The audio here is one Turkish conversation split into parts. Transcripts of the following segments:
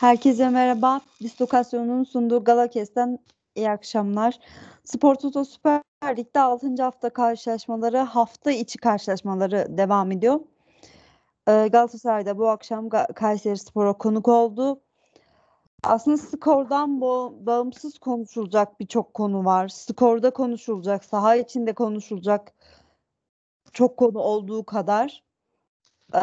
Herkese merhaba. Distokasyon'un sunduğu Galakes'ten iyi akşamlar. Spor Toto Süper Lig'de 6. hafta karşılaşmaları, hafta içi karşılaşmaları devam ediyor. Ee, Galatasaray'da bu akşam Kayseri Spor'a konuk oldu. Aslında skordan bağımsız konuşulacak birçok konu var. Skorda konuşulacak, saha içinde konuşulacak çok konu olduğu kadar. Ee,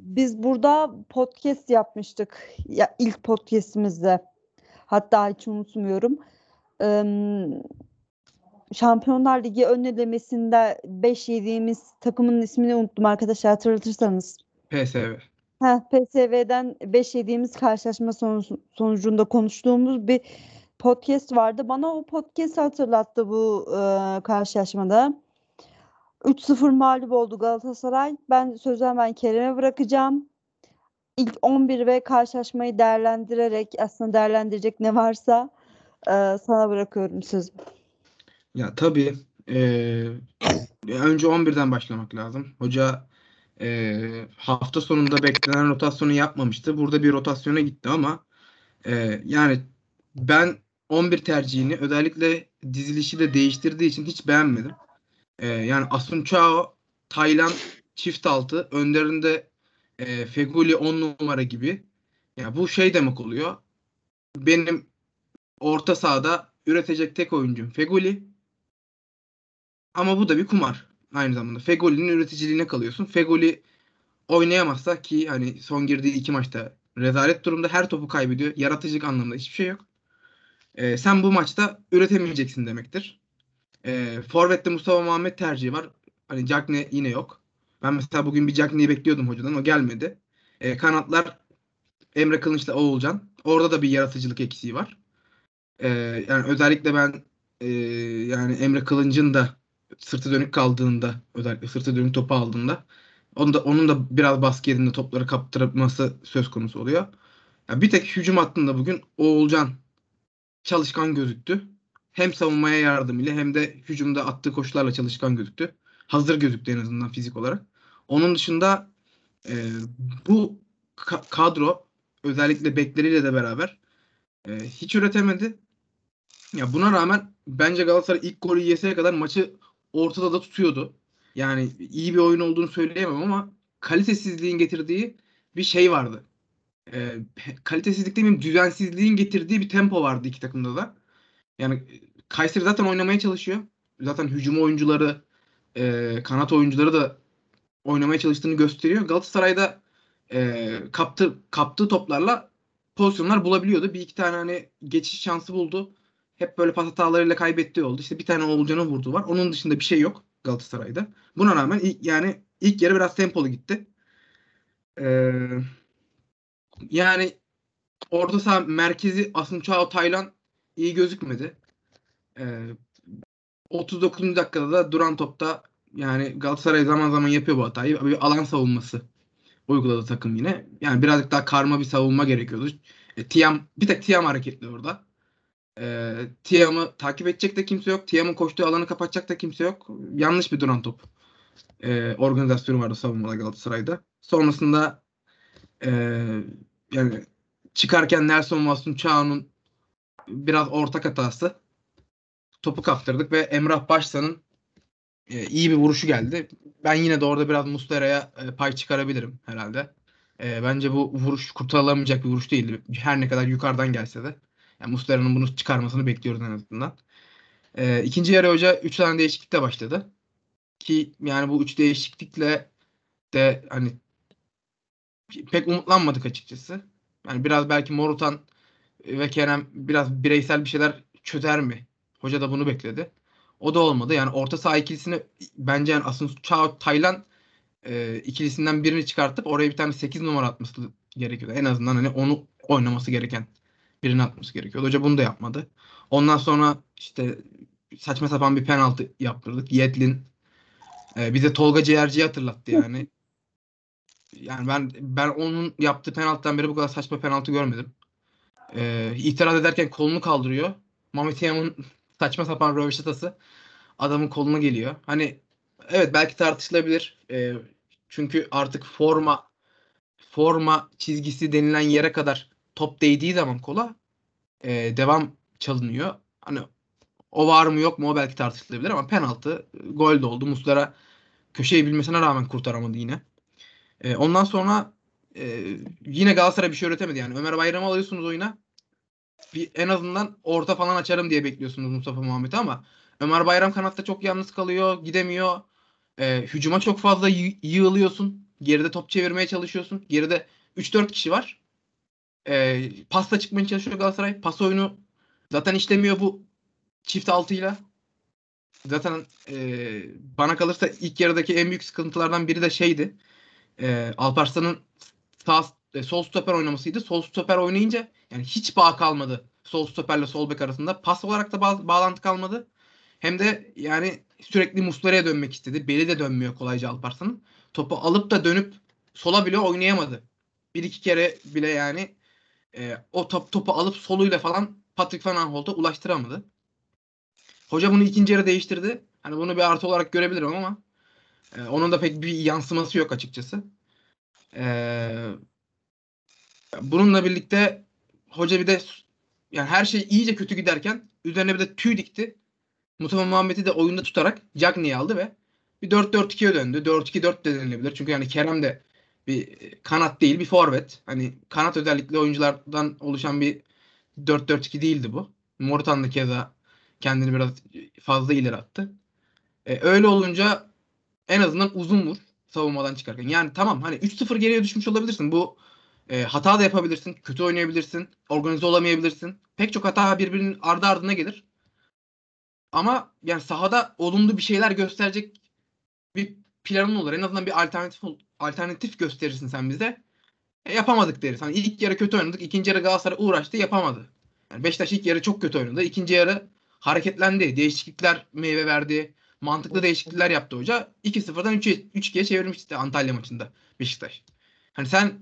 biz burada podcast yapmıştık. Ya ilk podcast'imizde. Hatta hiç unutmuyorum. Ee, Şampiyonlar Ligi ön elemesinde 5 yediğimiz takımın ismini unuttum arkadaşlar hatırlatırsanız. PSV. Heh, PSV'den 5 yediğimiz karşılaşma sonucu- sonucunda konuştuğumuz bir podcast vardı. Bana o podcast hatırlattı bu e, karşılaşmada. 3-0 mağlup oldu Galatasaray. Ben sözü hemen Kerem'e bırakacağım. İlk 11 ve karşılaşmayı değerlendirerek aslında değerlendirecek ne varsa e, sana bırakıyorum sözü. Ya tabii eee, önce 11'den başlamak lazım. Hoca eee, hafta sonunda beklenen rotasyonu yapmamıştı. Burada bir rotasyona gitti ama eee, yani ben 11 tercihini özellikle dizilişi de değiştirdiği için hiç beğenmedim. Eee, yani Asuncao, Taylan çift altı, önlerinde eee Feguli 10 numara gibi. Ya bu şey demek oluyor. Benim orta sahada üretecek tek oyuncum Feguli. Ama bu da bir kumar aynı zamanda. Fegoli'nin üreticiliğine kalıyorsun. Fegoli oynayamazsa ki hani son girdiği iki maçta rezalet durumda her topu kaybediyor. Yaratıcılık anlamında hiçbir şey yok. Ee, sen bu maçta üretemeyeceksin demektir. Ee, Forvet'te Mustafa Muhammed tercihi var. Hani Cagney yine yok. Ben mesela bugün bir Cagney'i bekliyordum hocadan. O gelmedi. Ee, kanatlar Emre Kılınç'la Oğulcan. Orada da bir yaratıcılık eksiği var. Ee, yani özellikle ben e, yani Emre Kılınç'ın da sırtı dönük kaldığında özellikle sırtı dönük topu aldığında onun da, onun da biraz baskı yediğinde topları kaptırması söz konusu oluyor. Yani bir tek hücum hattında bugün Oğulcan çalışkan gözüktü. Hem savunmaya yardımıyla hem de hücumda attığı koşularla çalışkan gözüktü. Hazır gözüktü en azından fizik olarak. Onun dışında e, bu ka- kadro özellikle bekleriyle de beraber e, hiç üretemedi. Ya buna rağmen bence Galatasaray ilk golü yeseye kadar maçı ortada da tutuyordu. Yani iyi bir oyun olduğunu söyleyemem ama kalitesizliğin getirdiği bir şey vardı. E, kalitesizlik demeyeyim düzensizliğin getirdiği bir tempo vardı iki takımda da. Yani Kayseri zaten oynamaya çalışıyor. Zaten hücum oyuncuları, e, kanat oyuncuları da oynamaya çalıştığını gösteriyor. Galatasaray'da e, kaptı, kaptığı toplarla pozisyonlar bulabiliyordu. Bir iki tane hani geçiş şansı buldu. Hep böyle pas hatalarıyla kaybettiği oldu. İşte bir tane Oğulcan'a vurdu var. Onun dışında bir şey yok Galatasaray'da. Buna rağmen ilk, yani ilk yarı biraz tempolu gitti. Ee, yani orta saha merkezi Asuncao Taylan iyi gözükmedi. Ee, 39. dakikada da duran topta yani Galatasaray zaman zaman yapıyor bu hatayı. Bir alan savunması uyguladı takım yine. Yani birazcık daha karma bir savunma gerekiyordu. E, Tiam bir tek Tiam hareketli orada. E, Tiam'ı takip edecek de kimse yok. Tiam'ın koştuğu alanı kapatacak da kimse yok. Yanlış bir duran top. E, organizasyonu vardı savunmada Galatasaray'da. Sonrasında e, yani çıkarken Nelson Masunçao'nun biraz ortak hatası. Topu kaptırdık ve Emrah Başsan'ın e, iyi bir vuruşu geldi. Ben yine de orada biraz Muslera'ya e, pay çıkarabilirim herhalde. E, bence bu vuruş kurtarılamayacak bir vuruş değildi. Her ne kadar yukarıdan gelse de. Yani Muslera'nın bunu çıkarmasını bekliyoruz en azından. E, ikinci yarı hoca 3 tane değişiklikle başladı. Ki yani bu 3 değişiklikle de hani pek umutlanmadık açıkçası. Yani biraz belki Morutan ve Kerem biraz bireysel bir şeyler çözer mi? Hoca da bunu bekledi. O da olmadı. Yani orta saha ikilisini bence yani Asun Chao Taylan e, ikilisinden birini çıkartıp oraya bir tane 8 numara atması gerekiyordu. En azından hani onu oynaması gereken birini atması gerekiyordu. Hoca bunu da yapmadı. Ondan sonra işte saçma sapan bir penaltı yaptırdık. Yetlin e, bize Tolga Ciğerci'yi hatırlattı yani. Yani ben ben onun yaptığı penaltıdan beri bu kadar saçma penaltı görmedim. E, itiraz ederken kolunu kaldırıyor. Mehmet Yam'ın saçma sapan röveşatası adamın koluna geliyor. Hani evet belki tartışılabilir. E, çünkü artık forma forma çizgisi denilen yere kadar top değdiği zaman kola e, devam çalınıyor. Hani o var mı yok mu o belki tartışılabilir ama penaltı gol de oldu. Muslera köşeyi bilmesine rağmen kurtaramadı yine. E, ondan sonra e, yine Galatasaray bir şey üretemedi yani. Ömer Bayram'ı alıyorsunuz oyuna. Bir, en azından orta falan açarım diye bekliyorsunuz Mustafa Muhammed'i ama Ömer Bayram kanatta çok yalnız kalıyor, gidemiyor. E, hücuma çok fazla yı- yığılıyorsun. Geride top çevirmeye çalışıyorsun. Geride 3-4 kişi var. E, pasta çıkmaya çalışıyor Galatasaray. Pas oyunu zaten işlemiyor bu çift altıyla. Zaten e, bana kalırsa ilk yarıdaki en büyük sıkıntılardan biri de şeydi. E, Alparslan'ın sağ, e, sol stoper oynamasıydı. Sol stoper oynayınca yani hiç bağ kalmadı. Sol stoperle sol bek arasında. Pas olarak da ba- bağlantı kalmadı. Hem de yani sürekli Muslera'ya dönmek istedi. Beli de dönmüyor kolayca Alparslan'ın. Topu alıp da dönüp sola bile oynayamadı. Bir iki kere bile yani e, o top, topu alıp soluyla falan Patrick Van Aanholt'a ulaştıramadı. Hoca bunu ikinci yarı değiştirdi. Hani bunu bir artı olarak görebilirim ama e, onun da pek bir yansıması yok açıkçası. E, bununla birlikte hoca bir de yani her şey iyice kötü giderken üzerine bir de tüy dikti. Mustafa Muhammed'i de oyunda tutarak Cagney'i aldı ve bir 4-4-2'ye döndü. 4-2-4 de denilebilir. Çünkü yani Kerem de bir kanat değil bir forvet. Hani kanat özellikle oyunculardan oluşan bir 4-4-2 değildi bu. Morutan da keza kendini biraz fazla ileri attı. E, öyle olunca en azından uzun vur savunmadan çıkarken. Yani tamam hani 3-0 geriye düşmüş olabilirsin. Bu e, hata da yapabilirsin. Kötü oynayabilirsin. Organize olamayabilirsin. Pek çok hata birbirinin ardı ardına gelir. Ama yani sahada olumlu bir şeyler gösterecek bir planın olur. En azından bir alternatif alternatif gösterirsin sen bize. E, yapamadık deriz. Hani ilk yarı kötü oynadık. ikinci yarı Galatasaray uğraştı yapamadı. Yani Beşiktaş ilk yarı çok kötü oynadı. İkinci yarı hareketlendi. Değişiklikler meyve verdi. Mantıklı değişiklikler yaptı hoca. 2-0'dan 3'e 3-2'ye çevirmişti Antalya maçında Beşiktaş. Hani sen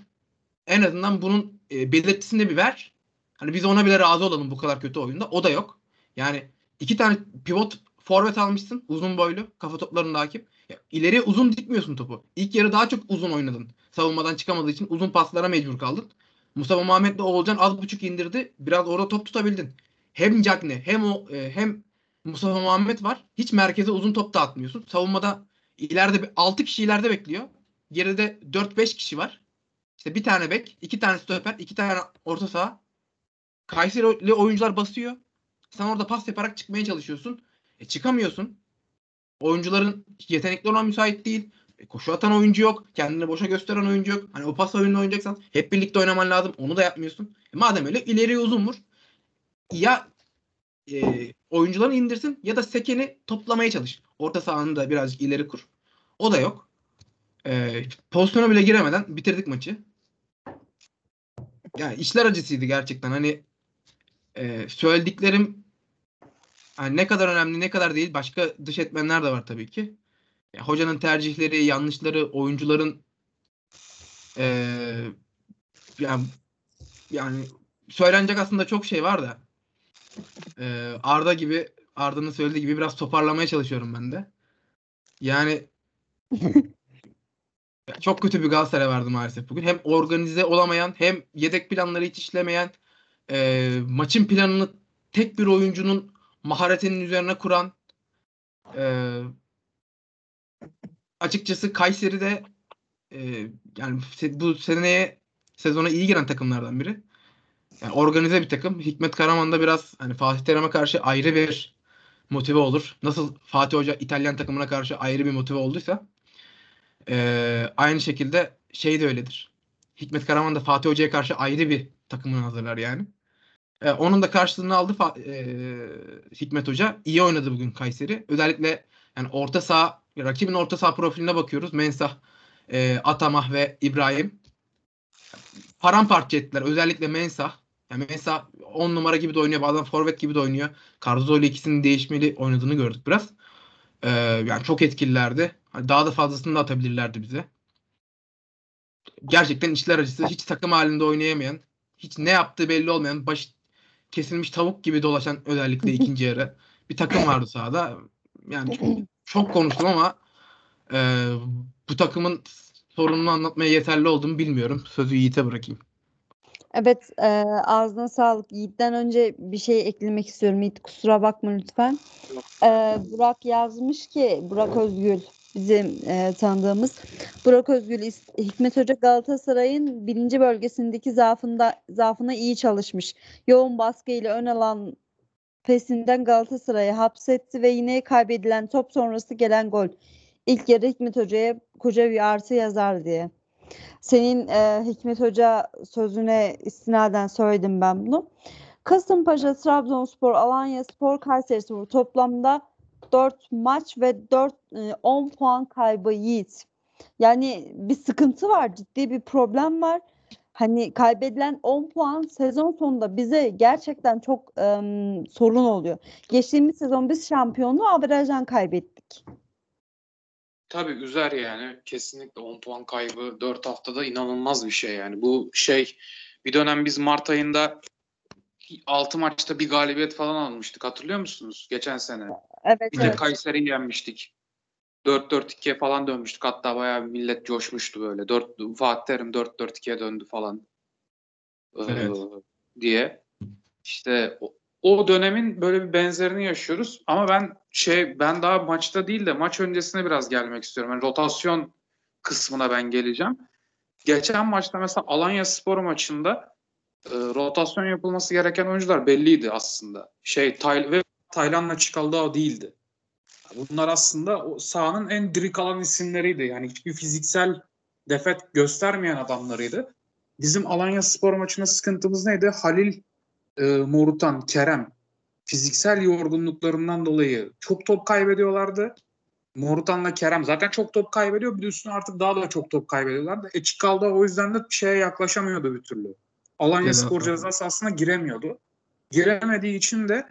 en azından bunun e, belirtisini de bir ver. Hani biz ona bile razı olalım bu kadar kötü oyunda. O da yok. Yani iki tane pivot forvet almışsın. Uzun boylu. Kafa toplarında hakim. Ya, ileriye uzun dikmiyorsun topu. İlk yarı daha çok uzun oynadın. Savunmadan çıkamadığı için uzun paslara mecbur kaldın. Mustafa Muhammed'le Oğulcan az buçuk indirdi. Biraz orada top tutabildin. Hem Cagney hem o e, hem Mustafa Muhammed var. Hiç merkeze uzun top da atmıyorsun. Savunmada ileride 6 kişi ileride bekliyor. Geride 4-5 kişi var. İşte bir tane bek, iki tane stoper, iki tane orta saha. Kayseri'li oyuncular basıyor. Sen orada pas yaparak çıkmaya çalışıyorsun. E çıkamıyorsun. Oyuncuların yetenekli olan müsait değil. E koşu atan oyuncu yok. Kendini boşa gösteren oyuncu yok. Hani o pas oyununu oynayacaksan hep birlikte oynaman lazım. Onu da yapmıyorsun. E madem öyle ileriye uzun vur. Ya e, oyuncuları indirsin ya da sekeni toplamaya çalış. Orta sahanı da birazcık ileri kur. O da yok. E, pozisyona bile giremeden bitirdik maçı. Yani işler acısıydı gerçekten. Hani e, söylediklerim yani ne kadar önemli ne kadar değil başka dış etmenler de var tabii ki. Ya, hocanın tercihleri, yanlışları, oyuncuların e, yani, yani söylenecek aslında çok şey var da e, Arda gibi Arda'nın söylediği gibi biraz toparlamaya çalışıyorum ben de. Yani ya çok kötü bir Galatasaray vardı maalesef bugün. Hem organize olamayan hem yedek planları hiç işlemeyen e, maçın planını tek bir oyuncunun maharetinin üzerine kuran e, açıkçası Kayseri'de e, yani bu seneye sezona iyi giren takımlardan biri. Yani organize bir takım. Hikmet Karaman da biraz hani Fatih Terim'e karşı ayrı bir motive olur. Nasıl Fatih Hoca İtalyan takımına karşı ayrı bir motive olduysa e, aynı şekilde şey de öyledir. Hikmet Karaman da Fatih Hoca'ya karşı ayrı bir takımını hazırlar yani. E, onun da karşılığını aldı e, Hikmet Hoca. İyi oynadı bugün Kayseri. Özellikle yani orta saha rakibin orta saha profiline bakıyoruz. Mensah, e, Atamah ve İbrahim paramparça ettiler. Özellikle Mensah. Yani Mensah 10 numara gibi de oynuyor. Bazen forvet gibi de oynuyor. Cardozo ile ikisinin değişmeli oynadığını gördük biraz. Ee, yani çok etkililerdi. Hani daha da fazlasını da atabilirlerdi bize. Gerçekten işler acısı. Hiç takım halinde oynayamayan, hiç ne yaptığı belli olmayan, baş kesilmiş tavuk gibi dolaşan özellikle ikinci yarı bir takım vardı sahada. Yani çok, çok konuştum ama e, bu takımın sorununu anlatmaya yeterli olduğumu bilmiyorum. Sözü Yiğit'e bırakayım. Evet, e, ağzına sağlık. Yiğit'ten önce bir şey eklemek istiyorum. Yiğit kusura bakma lütfen. E, Burak yazmış ki, Burak Özgül bizim e, tanıdığımız. Burak Özgül, Hikmet Hoca Galatasaray'ın birinci bölgesindeki zaafında zaafına iyi çalışmış. Yoğun baskıyla ön alan pesinden Galatasaray'ı hapsetti ve yine kaybedilen top sonrası gelen gol. İlk yarı Hikmet Hoca'ya koca bir artı yazar diye. Senin e, Hikmet Hoca sözüne istinaden söyledim ben bunu. Kasımpaşa, Trabzonspor, Alanyaspor, Kayserispor toplamda 4 maç ve 4 e, 10 puan kaybı Yiğit. Yani bir sıkıntı var, ciddi bir problem var. Hani kaybedilen 10 puan sezon sonunda bize gerçekten çok em, sorun oluyor. Geçtiğimiz sezon biz şampiyonluğu averajdan kaybettik. Tabii üzer yani. Kesinlikle 10 puan kaybı 4 haftada inanılmaz bir şey yani. Bu şey bir dönem biz Mart ayında 6 maçta bir galibiyet falan almıştık. Hatırlıyor musunuz? Geçen sene. Evet, Bir de evet. Kayseri'yi yenmiştik. 4-4-2'ye falan dönmüştük. Hatta bayağı bir millet coşmuştu böyle. 4, Fatih Terim 4-4-2'ye döndü falan. Ee, Evet. diye. İşte o, o dönemin böyle bir benzerini yaşıyoruz. Ama ben şey ben daha maçta değil de maç öncesine biraz gelmek istiyorum. Yani rotasyon kısmına ben geleceğim. Geçen maçta mesela Alanya Spor maçında e, rotasyon yapılması gereken oyuncular belliydi aslında. Şey Tay ve Taylan'la Çikaldao değildi. Bunlar aslında o sahanın en diri kalan isimleriydi. Yani hiçbir fiziksel defet göstermeyen adamlarıydı. Bizim Alanya Spor maçında sıkıntımız neydi? Halil, e, Morutan, Kerem fiziksel yorgunluklarından dolayı çok top kaybediyorlardı. Morutan'la Kerem zaten çok top kaybediyor. Bir de üstüne artık daha da çok top kaybediyorlardı. E Çikalda o yüzden de şeye yaklaşamıyordu bir türlü. Alanya Ceza Spor ceza sahasına giremiyordu. Giremediği için de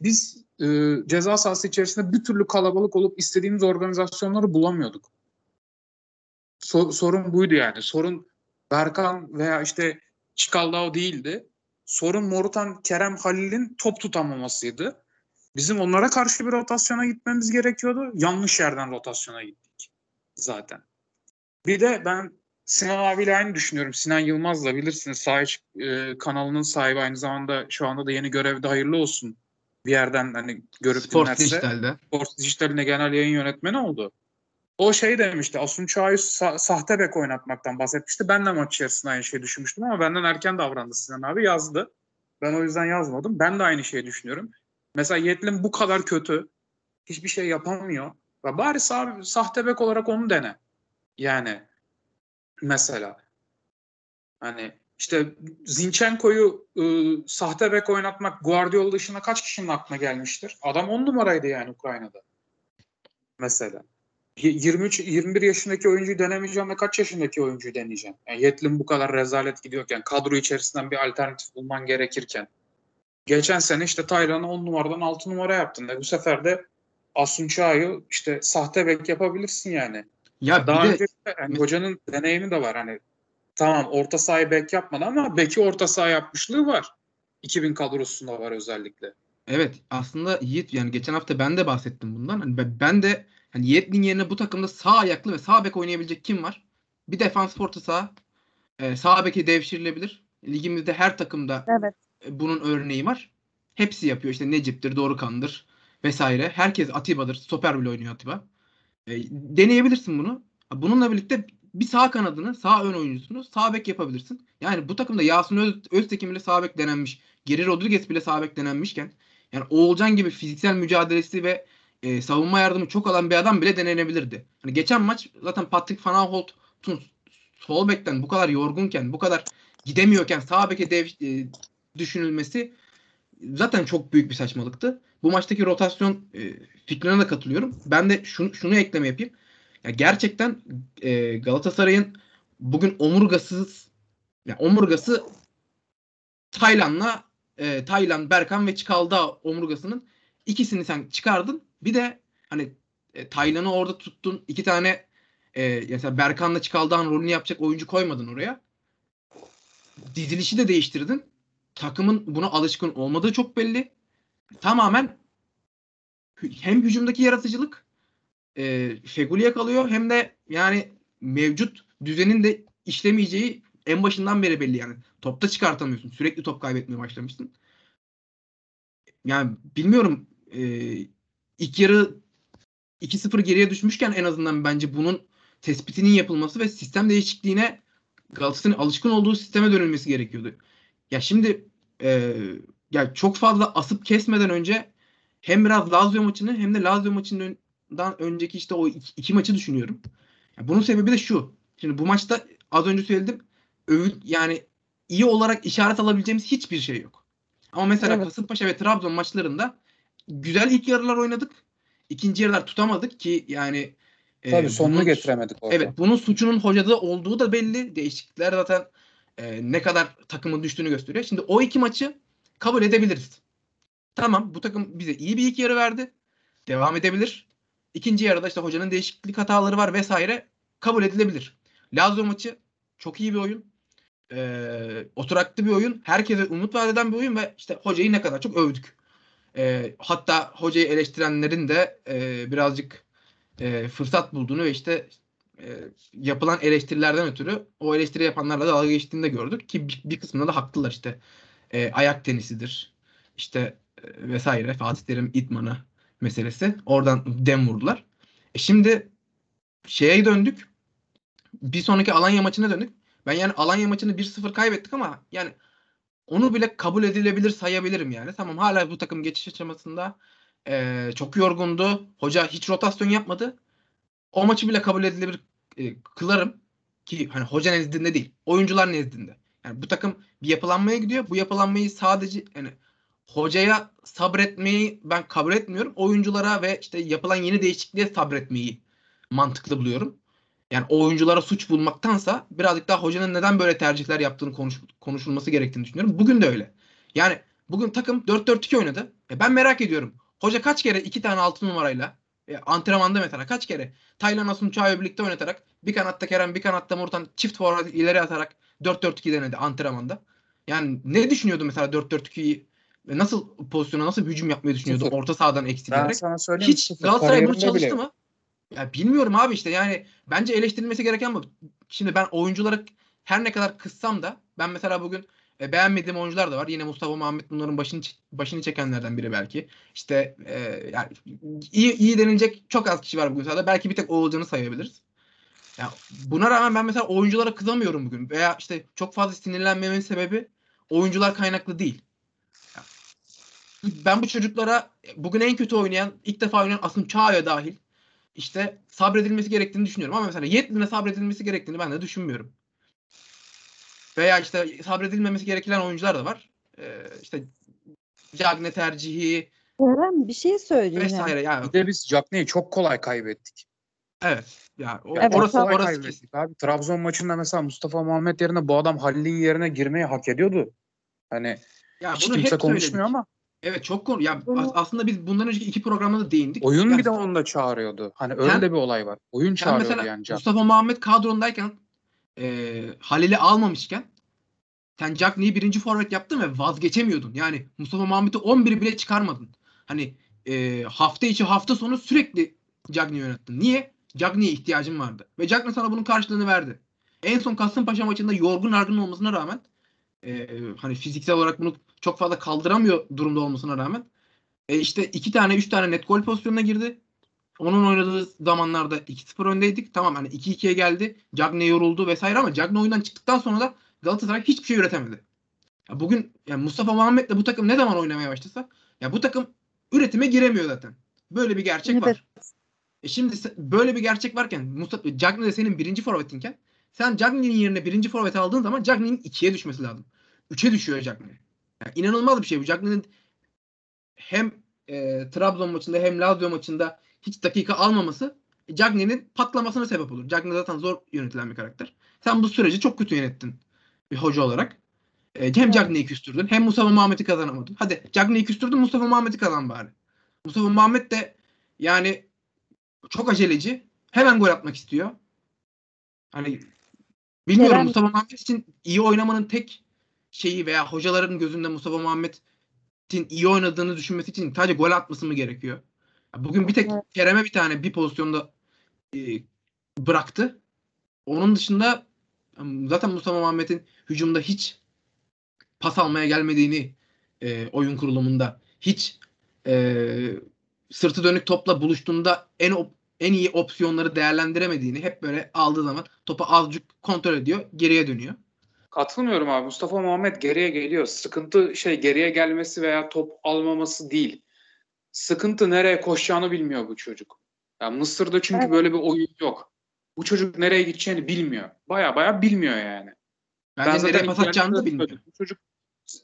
biz e, ceza sahası içerisinde bir türlü kalabalık olup istediğimiz organizasyonları bulamıyorduk. So- sorun buydu yani. Sorun Berkan veya işte Çikaldao değildi. Sorun Morutan, Kerem, Halil'in top tutamamasıydı. Bizim onlara karşı bir rotasyona gitmemiz gerekiyordu. Yanlış yerden rotasyona gittik zaten. Bir de ben Sinan abiyle aynı düşünüyorum. Sinan Yılmaz'la bilirsiniz Sahiç e, kanalının sahibi aynı zamanda şu anda da yeni görevde hayırlı olsun. Bir yerden hani görüp Sport dinlerse. Dijital'de. Sport Dijital'ine genel yayın yönetmeni oldu. O şey demişti. Asun Çağ'ı sa- sahte bek oynatmaktan bahsetmişti. Ben de maç içerisinde aynı şeyi düşünmüştüm ama benden erken davrandı Sinan abi. Yazdı. Ben o yüzden yazmadım. Ben de aynı şeyi düşünüyorum. Mesela Yetlin bu kadar kötü. Hiçbir şey yapamıyor. Ve bari sah- sahte bek olarak onu dene. Yani mesela hani işte Zinchenko'yu ıı, sahte bek oynatmak Guardiola dışında kaç kişinin aklına gelmiştir? Adam on numaraydı yani Ukrayna'da. Mesela. Y- 23 21 yaşındaki oyuncuyu denemeyeceğim ve kaç yaşındaki oyuncuyu deneyeceğim? Yani Yetlin bu kadar rezalet gidiyorken, kadro içerisinden bir alternatif bulman gerekirken. Geçen sene işte Taylan'ı 10 numaradan 6 numara yaptın. E bu sefer de Asun Çağ'ı işte sahte bek yapabilirsin yani. Ya Daha bir önce de hani hocanın deneyimi de var hani. Tamam orta sahayı bek yapmadı ama beki orta saha yapmışlığı var. 2000 kadrosunda var özellikle. Evet aslında Yiğit yani geçen hafta ben de bahsettim bundan. Hani ben- de hani Yiğit'in yerine bu takımda sağ ayaklı ve sağ bek oynayabilecek kim var? Bir defans orta saha. E, sağ beki devşirilebilir. Ligimizde her takımda Evet. e, bunun örneği var. Hepsi yapıyor. İşte Necip'tir, Dorukhan'dır vesaire. Herkes Atiba'dır. Stoper bile oynuyor Atiba. E, deneyebilirsin bunu. Bununla birlikte bir sağ kanadını, sağ ön oyuncusunu sağ bek yapabilirsin. Yani bu takımda Yasin Öz, Öztekin bile sağ bek denenmiş. Geri Rodriguez bile sağ bek denenmişken yani Oğulcan gibi fiziksel mücadelesi ve e, savunma yardımı çok alan bir adam bile denenebilirdi. Hani geçen maç zaten Patrick Van Aanholt'un sol bekten bu kadar yorgunken, bu kadar gidemiyorken sağ beke dev, e, düşünülmesi zaten çok büyük bir saçmalıktı. Bu maçtaki rotasyon e, fikrine de katılıyorum. Ben de şunu, şunu ekleme yapayım. Ya gerçekten e, Galatasaray'ın bugün omurgasız ya omurgası Taylan'la e, Taylan, Berkan ve Çikalda omurgasının ikisini sen çıkardın. Bir de hani e, Taylan'ı orada tuttun. iki tane e, mesela Berkan'la Çikalda'nın rolünü yapacak oyuncu koymadın oraya. Dizilişi de değiştirdin. Takımın buna alışkın olmadığı çok belli. Tamamen hem hücumdaki yaratıcılık e, Feguli'ye kalıyor hem de yani mevcut düzenin de işlemeyeceği en başından beri belli yani. Topta çıkartamıyorsun. Sürekli top kaybetmeye başlamışsın. Yani bilmiyorum e, ilk yarı 2-0 geriye düşmüşken en azından bence bunun tespitinin yapılması ve sistem değişikliğine Galatasaray'ın alışkın olduğu sisteme dönülmesi gerekiyordu. Ya şimdi e, ya çok fazla asıp kesmeden önce hem biraz Lazio maçını hem de Lazio maçından önceki işte o iki, iki maçı düşünüyorum. Ya bunun sebebi de şu. Şimdi bu maçta az önce söyledim. Övün, yani iyi olarak işaret alabileceğimiz hiçbir şey yok. Ama mesela Evet. Kasımpaşa ve Trabzon maçlarında güzel ilk yarılar oynadık. İkinci yarılar tutamadık ki yani e, Tabii sonunu bunun- getiremedik orada. Evet bunun suçunun hocada olduğu da belli. Değişiklikler zaten e, ne kadar takımın düştüğünü gösteriyor. Şimdi o iki maçı kabul edebiliriz. Tamam bu takım bize iyi bir ilk yarı verdi. Devam edebilir. İkinci yarıda işte hocanın değişiklik hataları var vesaire kabul edilebilir. Lazio maçı çok iyi bir oyun. E, oturaklı bir oyun. Herkese umut vaat eden bir oyun ve işte hocayı ne kadar çok övdük. E, hatta hocayı eleştirenlerin de e, birazcık e, fırsat bulduğunu ve işte e, yapılan eleştirilerden ötürü o eleştiri yapanlarla dalga geçtiğini de gördük ki bir, bir kısmında da haklılar işte E, ayak tenisidir işte e, vesaire Fatih Terim idmanı meselesi oradan dem vurdular. E şimdi şeye döndük bir sonraki Alanya maçına döndük. Ben yani Alanya maçını 1-0 kaybettik ama yani onu bile kabul edilebilir sayabilirim yani. Tamam hala bu takım geçiş aşamasında e, çok yorgundu. Hoca hiç rotasyon yapmadı. O maçı bile kabul edilebilir e, kılarım ki hani hoca nezdinde değil, oyuncular nezdinde. Yani bu takım bir yapılanmaya gidiyor. Bu yapılanmayı sadece yani hocaya sabretmeyi ben kabul etmiyorum. Oyunculara ve işte yapılan yeni değişikliğe sabretmeyi mantıklı buluyorum. Yani oyunculara suç bulmaktansa birazcık daha hocanın neden böyle tercihler yaptığını konuş, konuşulması gerektiğini düşünüyorum. Bugün de öyle. Yani bugün takım 4-4-2 oynadı. E ben merak ediyorum. Hoca kaç kere iki tane altı numarayla e, antrenmanda mesela kaç kere Taylan Asunçay'ı birlikte oynatarak bir kanatta Kerem bir kanatta Murtan çift forvet ileri atarak 4-4-2 denedi antrenmanda. Yani ne düşünüyordu mesela 4-4-2'yi ve nasıl pozisyona nasıl hücum yapmayı düşünüyordu Sıfır. orta sahadan Ben eksilerek? sana söyleyeyim. Hiç sıfır. Galatasaray bunu çalıştı bile. mı? Ya bilmiyorum abi işte yani bence eleştirilmesi gereken bu. Şimdi ben oyunculara her ne kadar kızsam da ben mesela bugün e, beğenmediğim oyuncular da var. Yine Mustafa Muhammed bunların başını başını çekenlerden biri belki. İşte e, yani iyi iyi denilecek çok az kişi var bugün sahada. Belki bir tek Oğulcan'ı sayabiliriz. Ya buna rağmen ben mesela oyunculara kızamıyorum bugün veya işte çok fazla sinirlenmemin sebebi oyuncular kaynaklı değil. Ya, ben bu çocuklara bugün en kötü oynayan, ilk defa oynayan Asım Çağ'a dahil işte sabredilmesi gerektiğini düşünüyorum. Ama mesela Yetlin'e sabredilmesi gerektiğini ben de düşünmüyorum. Veya işte sabredilmemesi gereken oyuncular da var. Ee, işte Cagne tercihi Kerem bir şey söyleyeceğim. vesaire. Yani, Bir de biz Cagney'i çok kolay kaybettik. evet. Ya, o- Evet, orası orası kaybettik kesin. abi. Trabzon maçında mesela Mustafa Muhammed yerine bu adam Halil'in yerine girmeyi hak ediyordu. Hani Ya hiç bunu kimse hep konuşmuyor söyledik. ama Evet çok konu. Ya Bunu- as- aslında biz bundan önceki iki programda da değindik. oyun Ya bir de onu da çağırıyordu. Hani öyle Sen- de bir olay var. Oyun Sen çağırıyordu mesela yani Can. Mustafa Muhammed kadrondayken e, Halil'i almamışken sen Cagney'i birinci forvet yaptın ve vazgeçemiyordun. Yani Mustafa Muhammed'i 11 bile çıkarmadın. Hani e, hafta içi hafta sonu sürekli Cagney'i oynattın. Niye? Cagney'e ihtiyacın vardı. Ve Cagney sana bunun karşılığını verdi. En son Kasımpaşa maçında yorgun argın olmasına rağmen e, hani fiziksel olarak bunu çok fazla kaldıramıyor durumda olmasına rağmen e, işte iki tane üç tane net gol pozisyonuna girdi. Onun oynadığı zamanlarda 2-0 öndeydik. Tamam hani 2-2'ye geldi. Cagney yoruldu vesaire ama Cagney oyundan çıktıktan sonra da Galatasaray hiçbir şey üretemedi. Ya bugün yani Mustafa Muhammed'le bu takım ne zaman oynamaya başlasa ya bu takım üretime giremiyor zaten. Böyle bir gerçek Evet. var. E şimdi böyle bir gerçek varken Mustafa Cagney de senin birinci forvetinken sen Cagney'in yerine birinci forvet aldığın zaman Cagney'in ikiye düşmesi lazım. Üçe düşüyor Cagney. Yani inanılmaz bir şey bu. Cagney'in hem e, Trabzon maçında hem Lazio maçında hiç dakika almaması Cagney'in patlamasına sebep olur. Cagney zaten zor yönetilen bir karakter. Sen bu süreci çok kötü yönettin bir hoca olarak. E, hem. Cagney'i küstürdün hem Mustafa Muhammed'i kazanamadın. Hadi Cagney'i küstürdün Mustafa Muhammed'i kazan bari. Mustafa Muhammed de yani çok aceleci. Hemen gol atmak istiyor. Hani bilmiyorum Kerem- Mustafa Muhammed için iyi oynamanın tek şeyi veya hocaların gözünde Mustafa Muhammed'in iyi oynadığını düşünmesi için sadece gol atması mı gerekiyor? Bugün bir tek Evet. Kerem'e bir tane bir pozisyonda e, bıraktı. Onun dışında zaten Mustafa Muhammed'in hücumda hiç pas almaya gelmediğini e, oyun kurulumunda hiç e, sırtı dönük topla buluştuğunda en en iyi opsiyonları değerlendiremediğini hep böyle aldığı zaman topu azıcık kontrol ediyor, geriye dönüyor. Katılmıyorum abi. Mustafa Muhammed geriye geliyor. Sıkıntı şey geriye gelmesi veya top almaması değil. Sıkıntı nereye koşacağını bilmiyor bu çocuk. Ya Mısır'da çünkü Evet. böyle bir oyun yok. Bu çocuk nereye gideceğini bilmiyor. Baya baya bilmiyor yani. Bence nereye pas atacağını da bilmiyor. Bu çocuk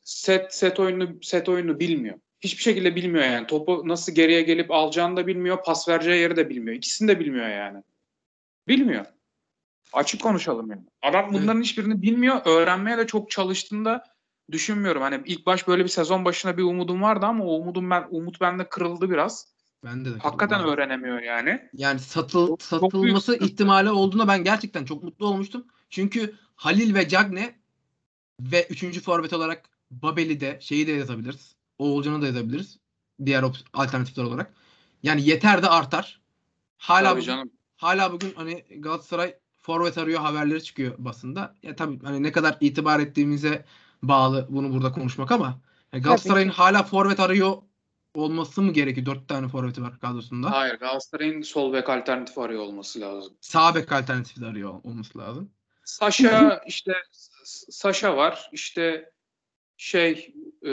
set set oyunu set oyunu bilmiyor. Hiçbir şekilde bilmiyor yani. Topu nasıl geriye gelip alacağını da bilmiyor, pas vereceği yeri de bilmiyor. İkisini de bilmiyor yani. Bilmiyor. Açık konuşalım yani. Adam bunların hiçbirini bilmiyor. Öğrenmeye de çok çalıştığında düşünmüyorum. Hani ilk baş böyle bir sezon başına bir umudum vardı ama o umudum ben umut bende kırıldı biraz. Bende de. Hakikaten katılıyorum. öğrenemiyor yani. Yani satıl, Çok- çok satılması sıkıntı. ihtimali olduğuna ben gerçekten çok mutlu olmuştum. Çünkü Halil ve Cagne ve üçüncü forvet olarak Babel'i de şeyi de yazabiliriz. Oğulcan'ı da yazabiliriz. Diğer op- alternatifler olarak. Yani yeter de artar. Hala Tabii bugün, canım. hala bugün hani Galatasaray forvet arıyor haberleri çıkıyor basında. Ya tabii hani ne kadar itibar ettiğimize bağlı bunu burada konuşmak ama yani Galatasaray'ın hala forvet arıyor olması mı gerekiyor? Dört tane forveti var kadrosunda. Hayır Galatasaray'ın sol bek alternatif arıyor olması lazım. sağ bek alternatifi de arıyor olması lazım. Saşa işte Saşa var. İşte şey e,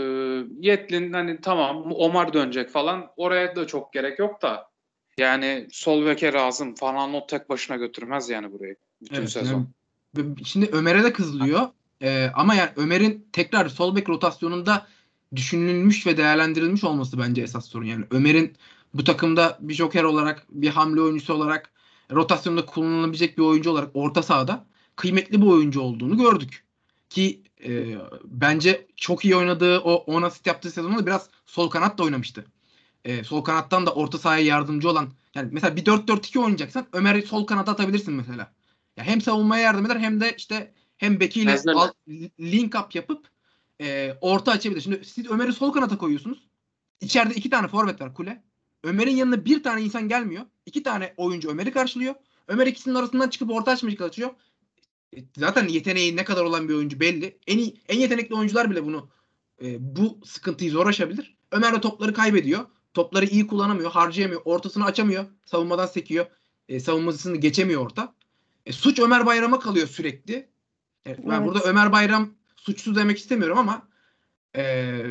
Yetlin hani tamam Omar dönecek falan. Oraya da çok gerek yok da. Yani sol beke lazım. Falan tek başına götürmez yani burayı. Bütün Evet, sezon. b- şimdi Ömer'e de kızılıyor. Ee, ama yani Ömer'in tekrar sol bek rotasyonunda düşünülmüş ve değerlendirilmiş olması bence esas sorun. Yani Ömer'in bu takımda bir joker olarak, bir hamle oyuncusu olarak, rotasyonda kullanılabilecek bir oyuncu olarak orta sahada kıymetli bir oyuncu olduğunu gördük. Ki e, bence çok iyi oynadığı o 10 asist yaptığı sezonda biraz sol kanat da oynamıştı. E, sol kanattan da orta sahaya yardımcı olan yani mesela bir 4-4-2 oynayacaksan Ömer'i sol kanata atabilirsin mesela. Ya hem savunmaya yardım eder hem de işte hem bekiyle Mezlerle. al- link up yapıp e, orta açabilir. Şimdi siz Ömer'i sol kanata koyuyorsunuz. İçeride iki tane forvet var kule. Ömer'in yanına bir tane insan gelmiyor. İki tane oyuncu Ömer'i karşılıyor. Ömer ikisinin arasından çıkıp orta açmaya çalışıyor. E, Zaten yeteneği ne kadar olan bir oyuncu belli. En iyi, en yetenekli oyuncular bile bunu e, bu sıkıntıyı zor aşabilir. Ömer de topları kaybediyor. Topları iyi kullanamıyor, harcayamıyor, ortasını açamıyor, savunmadan sekiyor. E, savunmasını geçemiyor orta. E, suç Ömer Bayram'a kalıyor sürekli. Evet, ben Evet. burada Ömer Bayram suçsuz demek istemiyorum ama e,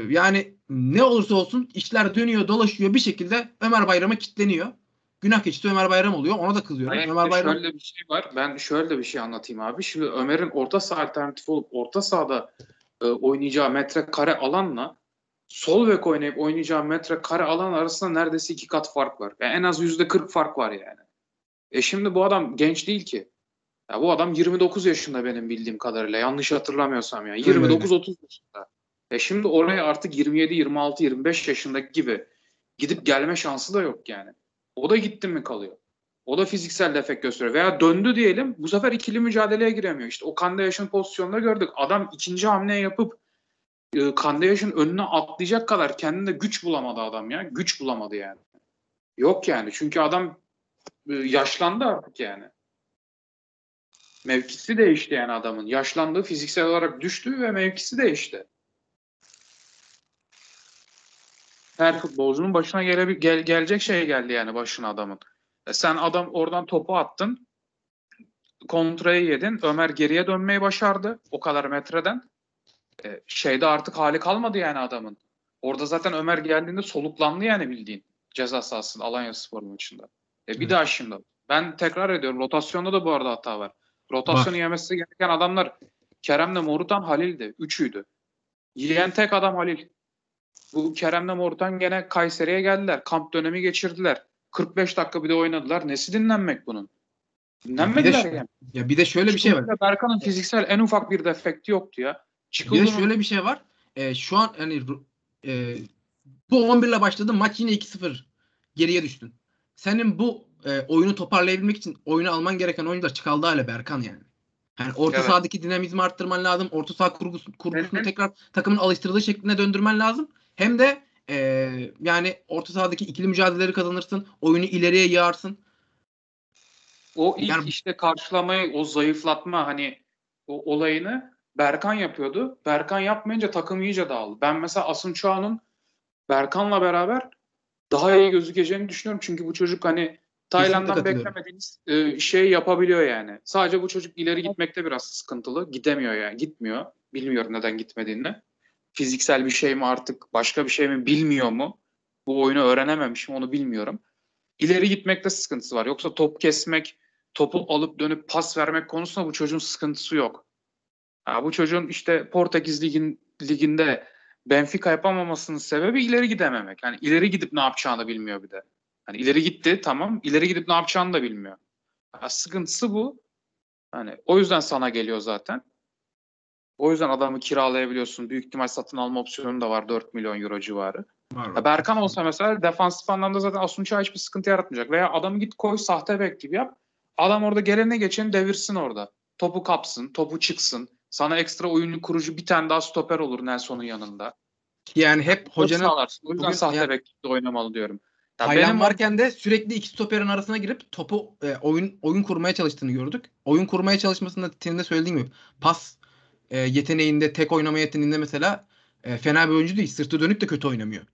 yani ne olursa olsun işler dönüyor, dolaşıyor bir şekilde Ömer Bayram'a kitleniyor. Günah keçisi Ömer Bayram oluyor. Ona da kızıyorum. Hayır, Ömer Bayram Şöyle bir şey var. Ben şöyle bir şey anlatayım abi. Şimdi Ömer'in orta saha alternatifi olup orta sahada e, oynayacağı metrekare alanla sol bek oynayıp oynayacağı metrekare alan arasında neredeyse iki kat fark var. Yani en az yüzde 40 fark var yani. E şimdi bu adam genç değil ki. Ya bu adam 29 yaşında benim bildiğim kadarıyla. Yanlış hatırlamıyorsam ya. öyle. 29-30 yaşında. E şimdi oraya artık 27, 26, 25 yaşındaki gibi gidip gelme şansı da yok yani. O da gitti mi kalıyor. O da fiziksel defekt gösteriyor. Veya döndü diyelim bu sefer ikili mücadeleye giremiyor. İşte o Kande Yaşın pozisyonunda gördük. Adam ikinci hamle yapıp e, Kande Yaşın önüne atlayacak kadar kendinde güç bulamadı adam ya. Güç bulamadı yani. Yok yani. Çünkü adam e, yaşlandı artık yani. Mevkisi değişti yani adamın. Yaşlandığı fiziksel olarak düştü ve mevkisi değişti. Her futbolcunun başına gele, gel, gelecek şey geldi yani başına adamın. E sen adam oradan topu attın. Kontrayı yedin. Ömer geriye dönmeyi başardı. O kadar metreden. E, şeyde artık hali kalmadı yani adamın. Orada zaten Ömer geldiğinde soluklandı yani bildiğin. Ceza sahasında Alanya Spor maçında. E, bir Evet. daha şimdi. Ben tekrar ediyorum. Rotasyonda da bu arada hata var. Rotasyonu Var. yemesi gereken adamlar Kerem'le Morutan Halil'di. Üçüydü. Yiyen tek adam Halil. Bu Kerem'le Morutan gene Kayseri'ye geldiler. Kamp dönemi geçirdiler. 45 dakika bir de oynadılar. Nesi dinlenmek bunun? Dinlenmediler Bir de- yani. ya bir de şöyle bir şey var. Berkan'ın fiziksel en ufak bir defekti yoktu ya. Bir Çıkıldı de şöyle bir şey var. E, şu an hani e, bu 11 ile başladı. Maç yine 2-0 geriye düştün. Senin bu e, oyunu toparlayabilmek için oyunu alman gereken oyuncular çıkaldı hale Berkan yani. Yani orta Evet. sahadaki dinamizmi arttırman lazım. Orta saha kurgusu, kurgusunu Evet. tekrar takımın alıştırdığı şekline döndürmen lazım. Hem de e, yani orta sahadaki ikili mücadeleleri kazanırsın. Oyunu ileriye yağarsın. O ilk Yani- işte karşılamayı, o zayıflatma hani o olayını Berkan yapıyordu. Berkan yapmayınca takım iyice dağıldı. Ben mesela Asun Çağ'ın Berkan'la beraber daha iyi gözükeceğini düşünüyorum. Çünkü bu çocuk hani Tayland'dan beklemediğiniz e, şey yapabiliyor yani. Sadece bu çocuk ileri gitmekte biraz sıkıntılı. Gidemiyor yani. Gitmiyor. Bilmiyorum neden gitmediğini. Fiziksel bir şey mi artık başka bir şey mi bilmiyor mu? Bu oyunu öğrenememiş mi onu bilmiyorum. İleri gitmekte sıkıntısı var. Yoksa top kesmek, topu alıp dönüp pas vermek konusunda bu çocuğun sıkıntısı yok. Ha, bu çocuğun işte Portekiz ligin, liginde Benfica yapamamasının sebebi ileri gidememek. Yani ileri gidip ne yapacağını bilmiyor bir de. Hani ileri gitti tamam. ileri gidip ne yapacağını da bilmiyor. Ha, sıkıntısı bu. Hani o yüzden sana geliyor zaten. O yüzden adamı kiralayabiliyorsun. Büyük ihtimal satın alma opsiyonu da var 4 milyon euro civarı. Var. Berkan olsa mesela defansif anlamda zaten Asunç'a hiçbir sıkıntı yaratmayacak. Veya adamı git koy sahte bek gibi yap. Adam orada gelene geçeni devirsin orada. Topu kapsın, topu çıksın. Sana ekstra oyuncu kurucu bir tane daha stoper olur Nelson'un yanında. Yani hep Hocanın, sağlarsın. O yüzden bugün sahte yani- bekte oynamalı diyorum. Ya benim varken de sürekli iki stoperin arasına girip topu e, oyun oyun kurmaya çalıştığını gördük. Oyun kurmaya çalışmasında senin de söylediğin gibi pas e, yeteneğinde, tek oynama yeteneğinde mesela e, fena bir oyuncu değil. Sırtı dönük de kötü oynamıyor.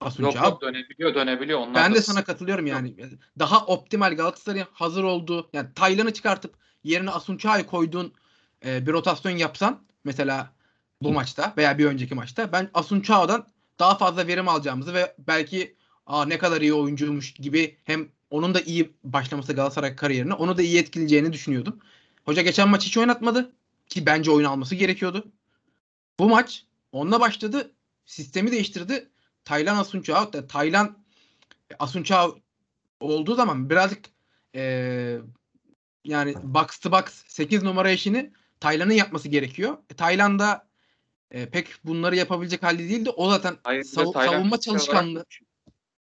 Asun yok yok dönebiliyor dönebiliyor. Onlar Ben da de sana katılıyorum yani. Daha optimal Galatasaray'ın hazır olduğu yani Taylan'ı çıkartıp yerine Asun Çağ'ı koyduğun e, bir rotasyon yapsan mesela bu maçta veya bir önceki maçta ben Asun Çağ'dan daha fazla verim alacağımızı ve belki Aa, ne kadar iyi oyuncuymuş gibi hem onun da iyi başlaması Galatasaray kariyerine onu da iyi etkileyeceğini düşünüyordum. Hoca geçen maç hiç oynatmadı ki bence oyun alması gerekiyordu. Bu maç onunla başladı. Sistemi değiştirdi. Taylan Asunçao, Taylan Asunçao olduğu zaman birazcık eee, yani box to box 8 numara işini Taylan'ın yapması gerekiyor. E, Taylan da e, pek bunları yapabilecek halde değildi. O zaten Hayır, sav- Taylan savunma çalışkanlığı.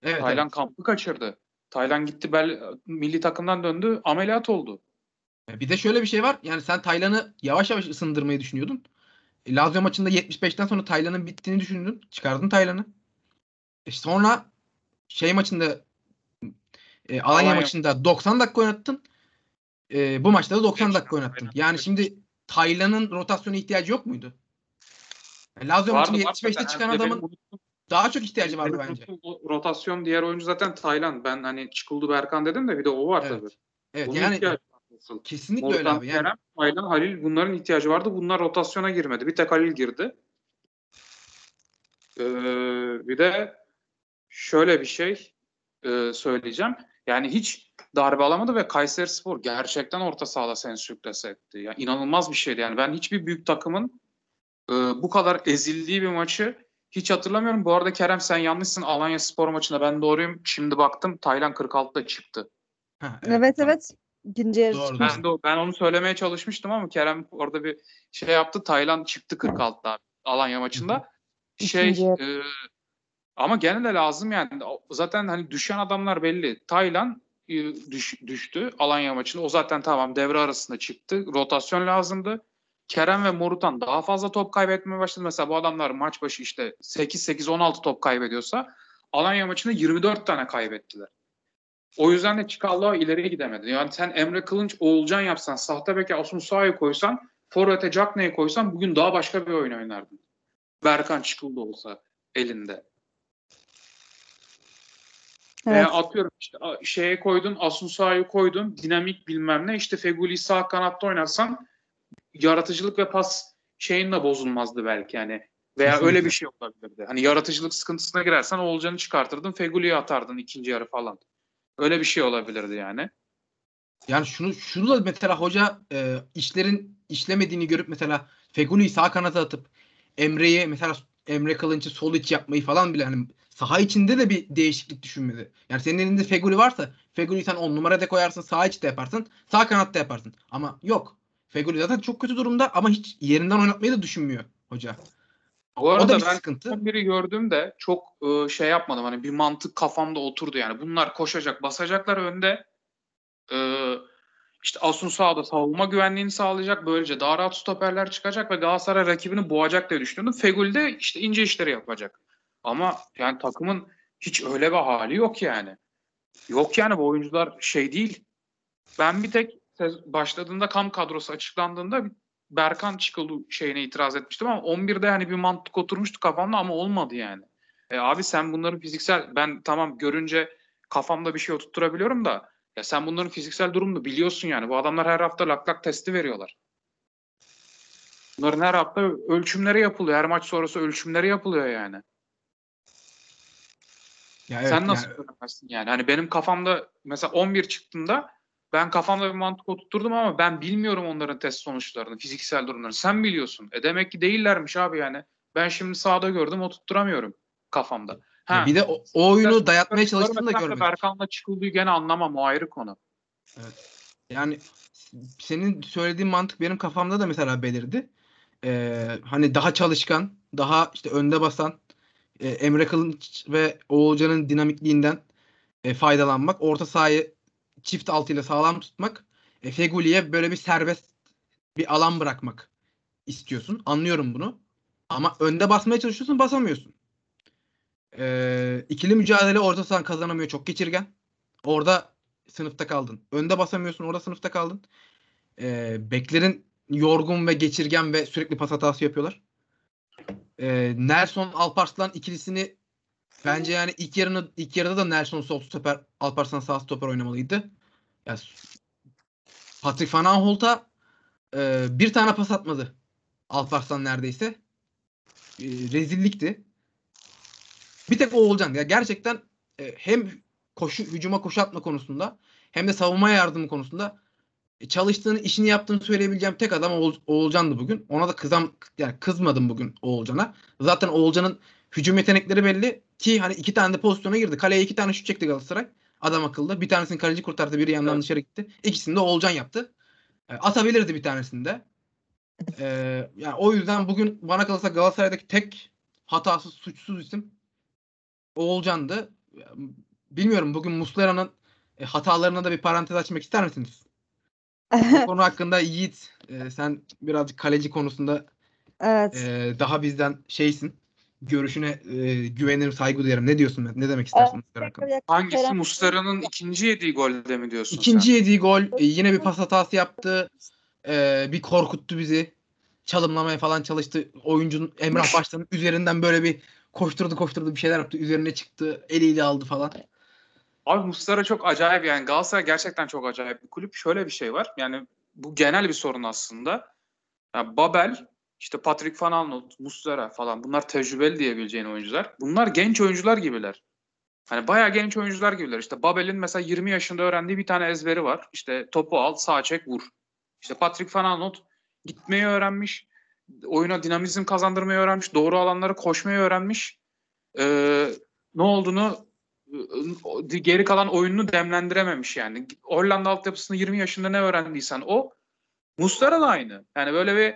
Evet, Taylan evet. kampı kaçırdı. Taylan gitti bel, milli takımdan döndü ameliyat oldu. E, Bir de şöyle bir şey var. Yani sen Taylan'ı yavaş yavaş ısındırmayı düşünüyordun. E, Lazio maçında 75'ten sonra Taylan'ın bittiğini düşündün. Çıkardın Taylan'ı. E, sonra şey maçında e, Alanya, Alanya. maçında 90 dakika oynattın. E, bu maçta da 90 dakika oynattın. Yani şimdi Taylan'ın rotasyona ihtiyacı yok muydu? E, Lazio Vardı, maçında var 75'te zaten. çıkan adamın daha çok ihtiyacı vardı bence. rotasyon diğer oyuncu zaten Taylan. Ben hani Çıkıldı Berkan dedim de bir de o var Evet. tabii. Evet Bunun yani ihtiyacı asıl. kesinlikle öyle Volkan, abi. Yani Kerem, Taylan, Halil bunların ihtiyacı vardı. Bunlar rotasyona girmedi. Bir tek Halil girdi. Ee, bir de şöyle bir şey e, söyleyeceğim. Yani hiç darbe alamadı ve Kayserispor gerçekten orta sahada seni sürklese etti. Yani inanılmaz bir şeydi. Yani ben hiçbir büyük takımın e, bu kadar ezildiği bir maçı hiç hatırlamıyorum. Bu arada Kerem sen yanlışsın. Alanya Spor maçında ben doğruyum. Şimdi baktım Taylan 46'da çıktı. Ha, Evet tamam. evet. İkinci yarı Doğru. Ben de ben onu söylemeye çalışmıştım ama Kerem orada bir şey yaptı. Taylan çıktı 46'da Alanya maçında. Şey İkinci e, ama gene de lazım yani. Zaten hani düşen adamlar belli. Taylan e, düş- düştü Alanya maçında. O zaten tamam devre arasında çıktı. Rotasyon lazımdı. Kerem ve Morutan daha fazla top kaybetmeye başladı. Mesela bu adamlar maç başı işte 8-8-16 top kaybediyorsa Alanya maçında 24 tane kaybettiler. O yüzden de Çikallao ileriye gidemedi. Yani sen Emre Kılınç, Oğulcan yapsan, sahte beke Asun Sağ'ı koysan, Forvet'e Cagney'i koysan bugün daha başka bir oyun oynardın. Berkan Çıkıldı olsa elinde. Evet. Veya atıyorum işte şeye koydun, Asun Sağ'ı koydun, dinamik bilmem ne. İşte Feguli sağ kanatta oynarsan yaratıcılık ve pas şeyin de bozulmazdı belki yani. Veya Kesinlikle. öyle bir şey olabilirdi. Hani yaratıcılık sıkıntısına girersen Oğulcan'ı çıkartırdın, Feguli'yi atardın ikinci yarı falan. Öyle bir şey olabilirdi yani. Yani şunu şunu da mesela hoca e, işlerin işlemediğini görüp mesela Fegüli'yi sağ kanata atıp Emre'yi mesela Emre Kılınç'ı sol iç yapmayı falan bile hani saha içinde de bir değişiklik düşünmedi. Yani senin elinde Fegüli varsa Fegüli'yi sen 10 numarada koyarsın sağ içte yaparsın sağ kanatta yaparsın. Ama yok. Fegüli zaten çok kötü durumda ama hiç yerinden oynatmayı da düşünmüyor hoca. Bu O arada da bir ben sıkıntı. son biri gördüğümde çok e, şey yapmadım. Hani bir mantık kafamda oturdu yani. Bunlar koşacak, basacaklar önde. E, işte Asun sağda savunma güvenliğini sağlayacak. Böylece daha rahat stoperler çıkacak ve Galatasaray rakibini boğacak diye düşünüyordum. Fegül de işte ince işleri yapacak. Ama yani takımın hiç öyle bir hali yok yani. Yok yani bu oyuncular şey değil. Ben bir tek başladığında kam kadrosu açıklandığında Berkan Çıkalı şeyine itiraz etmiştim ama 11'de hani bir mantık oturmuştu kafamda ama olmadı yani. E abi sen bunların fiziksel ben tamam görünce kafamda bir şey oturtturabiliyorum da ya sen bunların fiziksel durumunu biliyorsun yani. Bu adamlar her hafta lak lak testi veriyorlar. Bunların her hafta ölçümleri yapılıyor. Her maç sonrası ölçümleri yapılıyor yani. Ya evet, Sen nasıl yani- göremezsin yani? Hani benim kafamda mesela 11 çıktığında ben kafamda bir mantık oturtturdum ama ben bilmiyorum onların test sonuçlarını, fiziksel durumlarını. Sen biliyorsun. E demek ki değillermiş abi yani. Ben şimdi sahada gördüm oturtturamıyorum kafamda. Ya bir de o, o oyunu dayatmaya çalıştığını da görmedik. Berkan'la çıkıldığı gene anlamam o ayrı konu. Yani senin söylediğin mantık benim kafamda da mesela belirdi. Ee, hani daha çalışkan, daha işte önde basan, e, Emre Kılınç ve Oğulcan'ın dinamikliğinden e, faydalanmak, orta sahayı çift altıyla sağlam tutmak, e, Feguli'ye böyle bir serbest bir alan bırakmak istiyorsun. Anlıyorum bunu. Ama önde basmaya çalışıyorsun, basamıyorsun. Ee, ikili mücadele orta sahan kazanamıyor, çok geçirgen. Orada sınıfta kaldın. Önde basamıyorsun, orada sınıfta kaldın. Ee, beklerin yorgun ve geçirgen ve sürekli pas hatası yapıyorlar. Ee, Nelson Alparslan ikilisini bence yani ilk yarını ilk yarıda da Nelson sol stoper, Alparslan sağ stoper oynamalıydı. Ya Patrick Van Aanholt'a e, bir tane pas atmadı. Alparslan neredeyse. E, rezillikti. Bir tek o Oğulcan. Ya gerçekten e, hem koşu hücuma koşu atma konusunda hem de savunma yardımı konusunda e, çalıştığını, işini yaptığını söyleyebileceğim tek adam Oğul, Oğulcan'dı bugün. Ona da kızam yani kızmadım bugün Oğulcan'a. Zaten Oğulcan'ın hücum yetenekleri belli ki hani iki tane de pozisyona girdi. Kaleye iki tane şut çekti Galatasaray. Adam akıllı. Bir tanesini kaleci kurtardı, biri yandan Evet. dışarı gitti. İkisini de Oğulcan yaptı. E, atabilirdi bir tanesini de. E, yani o yüzden bugün bana kalırsa Galatasaray'daki tek hatasız, suçsuz isim Oğulcan'dı. Bilmiyorum bugün Muslera'nın e, hatalarına da bir parantez açmak ister misiniz? Bu konu hakkında Yiğit e, sen birazcık kaleci konusunda Evet. e, daha bizden şeysin. Görüşüne e, güvenirim, saygı duyarım. Ne diyorsun? Ne demek istersin Muslera hakkında? Hangisi? Muslera'nın ikinci yediği golde mi diyorsun İkinci sen? yediği gol e, yine bir pas hatası yaptı. E, bir korkuttu bizi. Çalımlamaya falan çalıştı. Oyuncunun Emrah Baştan'ın üzerinden böyle bir koşturdu koşturdu bir şeyler yaptı. Üzerine çıktı. Eliyle aldı falan. Abi Muslera çok acayip yani Galatasaray gerçekten çok acayip bir kulüp. Şöyle bir şey var yani bu genel bir sorun aslında. Yani Babel, işte Patrick Van Aanholt, Muslera falan bunlar tecrübeli diyebileceğin oyuncular. Bunlar genç oyuncular gibiler. Hani bayağı genç oyuncular gibiler. İşte Babel'in mesela 20 yaşında öğrendiği bir tane ezberi var. İşte topu al, sağ çek, vur. İşte Patrick Van Aanholt gitmeyi öğrenmiş. Oyuna dinamizm kazandırmayı öğrenmiş. Doğru alanları koşmayı öğrenmiş. Ee, ne olduğunu e, geri kalan oyununu demlendirememiş yani. Hollanda altyapısını 20 yaşında ne öğrendiysen o Muslera da aynı. Yani böyle bir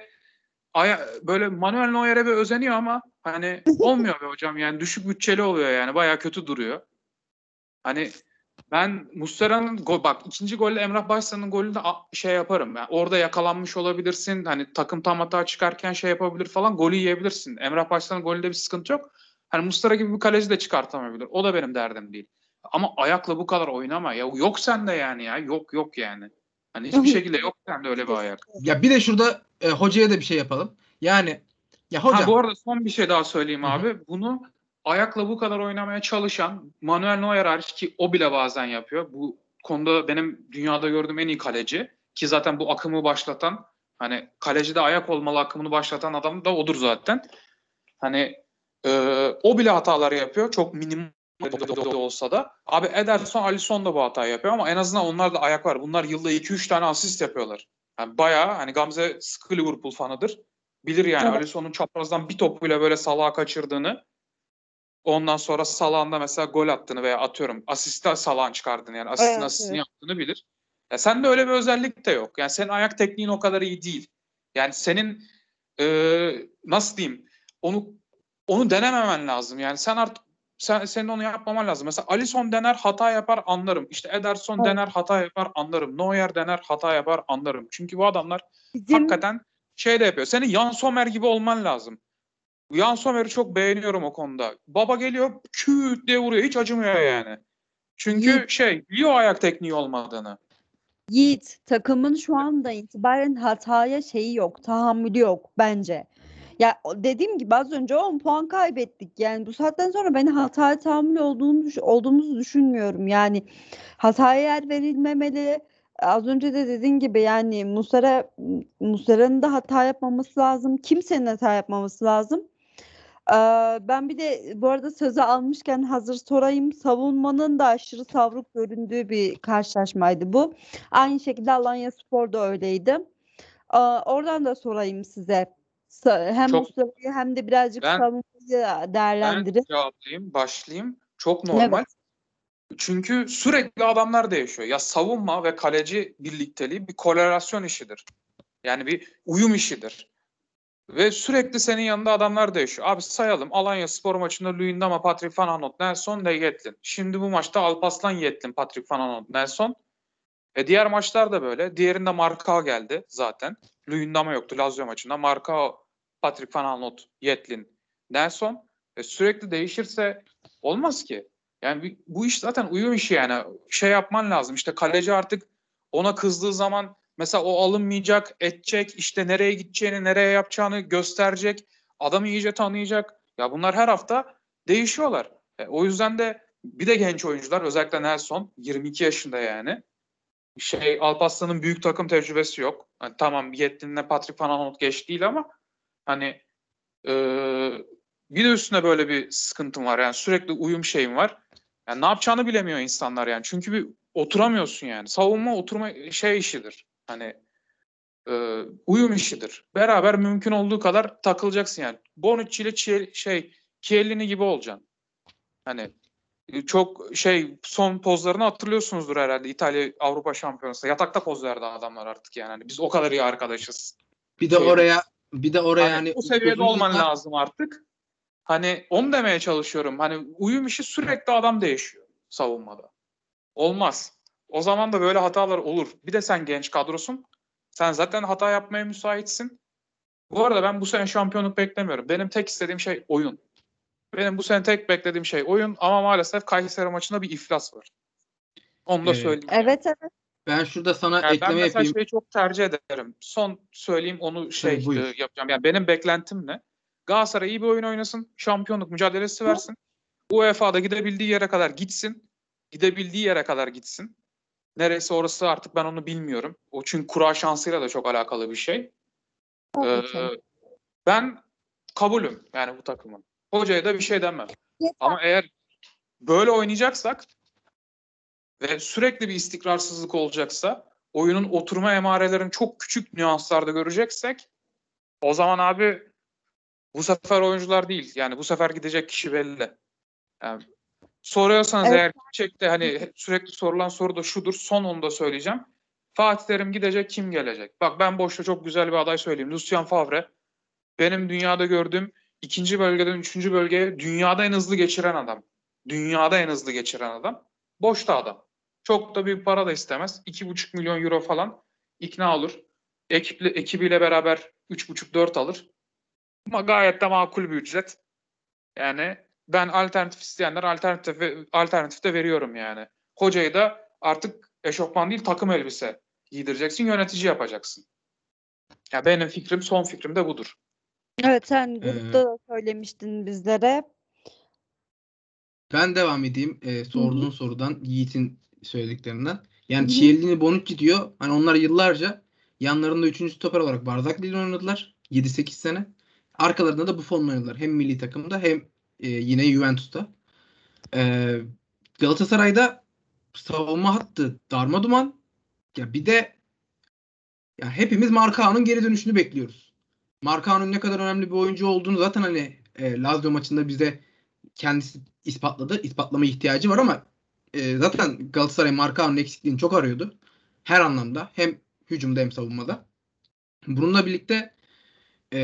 aya, böyle Manuel Neuer'e bir özeniyor ama hani olmuyor be hocam yani düşük bütçeli oluyor yani bayağı kötü duruyor. Hani ben Muslera'nın gol bak ikinci golle Emrah Başsan'ın golünde şey yaparım. Yani orada yakalanmış olabilirsin. Hani takım tam hata çıkarken şey yapabilir falan golü yiyebilirsin. Emrah Başsan'ın golünde bir sıkıntı yok. Hani Mustara gibi bir kaleci de çıkartamayabilir. O da benim derdim değil. Ama ayakla bu kadar oynama. Ya yok sende yani ya. Yok yok yani. Hani hiçbir şekilde yok sende öyle bir ayak. Ya bir de şurada e, hocaya da bir şey yapalım. Yani ya hocam Ha bu arada son bir şey daha söyleyeyim abi. Bunu ayakla bu kadar oynamaya çalışan Manuel Neuer hariç ki o bile bazen yapıyor. Bu konuda benim dünyada gördüğüm en iyi kaleci ki zaten bu akımı başlatan hani kaleci de ayak olmalı akımını başlatan adam da odur zaten. Hani e, o bile hatalar yapıyor. Çok minimum olsa da. Abi Ederson, Alisson da bu hatayı yapıyor ama en azından onlar da ayak var. Bunlar yılda 2-3 tane asist yapıyorlar. Yani bayağı hani Gamze sıkı Liverpool fanıdır. Bilir yani Evet. Alisson'un çaprazdan bir topuyla böyle Salah'a kaçırdığını ondan sonra Salah'ın da mesela gol attığını veya atıyorum asiste Salah'ın çıkardığını yani asistin Evet, asistini evet. yaptığını bilir. Ya sende öyle bir özellik de yok. Yani senin ayak tekniğin o kadar iyi değil. Yani senin eee, nasıl diyeyim onu onu denememen lazım. Yani sen artık sen, senin onu yapmaman lazım. Mesela Alisson dener hata yapar anlarım. İşte Ederson Evet. dener hata yapar anlarım. Neuer dener hata yapar anlarım. Çünkü bu adamlar Bizim hakikaten şey de yapıyor. Senin Jan Sommer gibi olman lazım. Jan Sommer'i çok beğeniyorum o konuda. Baba geliyor küt diye vuruyor. Hiç acımıyor yani. Çünkü Yiğit. şey biliyor ayak tekniği olmadığını. Yiğit takımın şu anda itibaren hataya şeyi yok, tahammülü yok bence. Ya dediğim gibi az önce 10 puan kaybettik. Yani bu saatten sonra ben hataya tahammül olduğunu olduğumuzu düşünmüyorum. Yani hataya yer verilmemeli. Az önce de dediğin gibi yani Muslera Muslera'nın da hata yapmaması lazım. Kimsenin hata yapmaması lazım. Ee, ben bir de bu arada sözü almışken hazır sorayım. Savunmanın da aşırı savruk göründüğü bir karşılaşmaydı bu. Aynı şekilde Alanya Spor da öyleydi. Ee, oradan da sorayım size. Hem Çok- Mustafa'yı hem de birazcık Ben- savunmayı Ben değerlendirin. cevaplayayım, başlayayım. Çok normal. Çünkü sürekli adamlar değişiyor. Ya savunma ve kaleci birlikteliği bir korelasyon işidir. Yani bir uyum işidir. Ve sürekli senin yanında adamlar değişiyor. Abi sayalım. Alanya spor maçında Luyendama, Patrick Van Aanholt, Nelson ve Yetlin. Şimdi bu maçta Alpaslan, Yetlin, Patrick Van Aanholt, Nelson. E diğer maçlar da böyle. Diğerinde Marka geldi zaten. Luyendama yoktu Lazio maçında. Marka, Patrick Van Aanholt, Yetlin, Nelson. E sürekli değişirse olmaz ki. Yani bu iş zaten uyum işi yani. Şey yapman lazım. İşte kaleci artık ona kızdığı zaman mesela o alınmayacak, edecek, işte nereye gideceğini, nereye yapacağını gösterecek. Adamı iyice tanıyacak. Ya bunlar her hafta değişiyorlar. E, o yüzden de bir de genç oyuncular özellikle Nelson 22 yaşında yani. Şey Alparslan'ın büyük takım tecrübesi yok. Hani tamam Yettin'le Patrick Van Aanholt geç değil ama hani e, bir de üstüne böyle bir sıkıntım var. Yani sürekli uyum şeyim var. Yani ne yapacağını bilemiyor insanlar yani. Çünkü bir oturamıyorsun yani. Savunma oturma şey işidir. Hani e, uyum işidir. Beraber mümkün olduğu kadar takılacaksın yani. Bonucci ile Çiel- şey Chiellini gibi olacaksın. Hani e, çok şey son pozlarını hatırlıyorsunuzdur herhalde İtalya Avrupa Şampiyonası. Yatakta poz verdi adamlar artık yani. Hani biz o kadar iyi arkadaşız. Bir de Şey- oraya bir de oraya Hani yani bu seviyede olman yıllar- lazım artık. Hani onu demeye çalışıyorum. Hani uyum işi sürekli adam değişiyor savunmada. Olmaz. O zaman da böyle hatalar olur. Bir de sen genç kadrosun. Sen zaten hata yapmaya müsaitsin. Bu arada ben bu sene şampiyonluk beklemiyorum. Benim tek istediğim şey oyun. Benim bu sene tek beklediğim şey oyun ama maalesef Kayseri maçında bir iflas var. Onu da Ee, söyleyeyim. Evet evet. Ben şurada sana Yani ben ekleme mesela yapayım. şeyi çok tercih ederim. Son söyleyeyim onu şey buyur. e, yapacağım. Yani benim beklentim ne? Galatasaray iyi bir oyun oynasın. Şampiyonluk mücadelesi versin. UEFA'da gidebildiği yere kadar gitsin. Gidebildiği yere kadar gitsin. Neresi orası artık ben onu bilmiyorum. O çünkü kura şansıyla da çok alakalı bir şey. Ee, ben kabulüm yani bu takımın. Hocaya da bir şey demem. Ama eğer böyle oynayacaksak ve sürekli bir istikrarsızlık olacaksa, oyunun oturma emarelerini çok küçük nüanslarda göreceksek o zaman abi bu sefer oyuncular değil. Yani bu sefer gidecek kişi belli. Yani soruyorsanız Evet. eğer gerçekte hani sürekli sorulan soru da şudur. Son onu da söyleyeceğim. Fatih Terim gidecek kim gelecek? Bak ben boşta çok güzel bir aday söyleyeyim. Lucien Favre. Benim dünyada gördüğüm ikinci bölgeden üçüncü bölgeye dünyada en hızlı geçiren adam. Dünyada en hızlı geçiren adam. Boşta adam. Çok da büyük para da istemez. 2,5 milyon euro falan ikna olur. Ekiple, ekibiyle beraber 3,5-4 alır. Ama gayet de makul bir ücret. Yani ben alternatif isteyenler alternatif, alternatif de veriyorum yani. Hocayı da artık eşofman değil takım elbise giydireceksin, yönetici yapacaksın. Ya benim fikrim, son fikrim de budur. Evet sen grupta da söylemiştin bizlere. Ben devam edeyim e, sorduğun Hı sorudan Yiğit'in söylediklerinden. Yani. Chiellini, Bonucci diyor. Hani onlar yıllarca yanlarında 3. stoper olarak Barzakli ile oynadılar. 7-8 sene. Arkalarında da Buffon'la oynadılar. Hem milli takımda hem e, yine Juventus'ta. E, Galatasaray'da savunma hattı darma duman. Ya bir de ya hepimiz Markao'nun geri dönüşünü bekliyoruz. Markao'nun ne kadar önemli bir oyuncu olduğunu zaten hani e, Lazio maçında bize kendisi ispatladı. İspatlama ihtiyacı var ama e, zaten Galatasaray Markao'nun eksikliğini çok arıyordu. Her anlamda. Hem hücumda hem savunmada. Bununla birlikte e,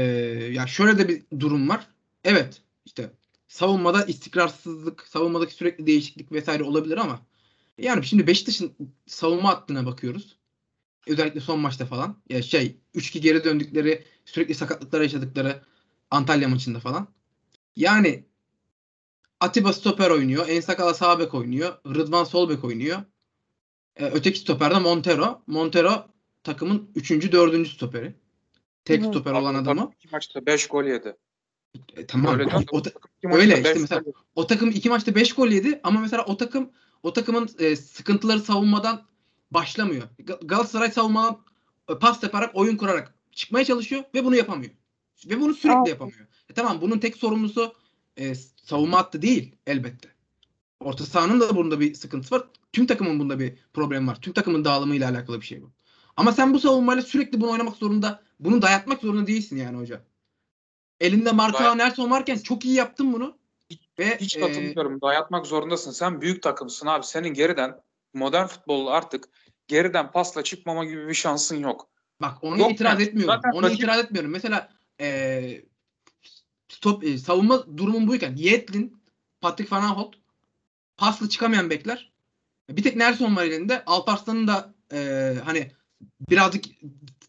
ya şöyle de bir durum var. Evet işte savunmada istikrarsızlık, savunmadaki sürekli değişiklik vesaire olabilir ama yani şimdi Beşiktaş'ın savunma hattına bakıyoruz. Özellikle son maçta falan. Ya şey 3-2 geri döndükleri, sürekli sakatlıklar yaşadıkları Antalya maçında falan. Yani Atiba stoper oynuyor. Ensakala sağ bek oynuyor. Rıdvan sol bek oynuyor. E, öteki stoperde Montero. Montero takımın 3. 4. stoperi. Tek Evet. stoper olan adamı. İki maçta 5 gol yedi. E, tamam. Öyle de O ta- takım iki maçta öyle beş işte gol mesela yedi. o takım iki maçta 5 gol yedi ama mesela o takım o takımın e, sıkıntıları savunmadan başlamıyor. Ga- Galatasaray savunmadan e, pas yaparak oyun kurarak çıkmaya çalışıyor ve bunu yapamıyor. Ve bunu sürekli Aa. yapamıyor. E, tamam bunun tek sorumlusu e, savunma hattı değil elbette. Orta sahanın da bunda bir sıkıntısı var. Tüm takımın bunda bir problem var. Tüm takımın dağılımıyla alakalı bir şey bu. Ama sen bu savunmayla sürekli bunu oynamak zorunda, bunu dayatmak zorunda değilsin yani hoca. Elinde Marka Nelson varken çok iyi yaptın bunu. Ve Hiç e, katılmıyorum. Dayatmak zorundasın. Sen büyük takımsın abi. Senin geriden modern futbol artık geriden pasla çıkmama gibi bir şansın yok. bak onu Yok itiraz yani. etmiyorum. Zaten Onu rakip- itiraz etmiyorum. Mesela e, stop e, savunma durumun buyken Yedlin, Patrick Van Aanholt pasla çıkamayan bekler. Bir tek Nelson var elinde. Alparslan'ın da e, hani birazcık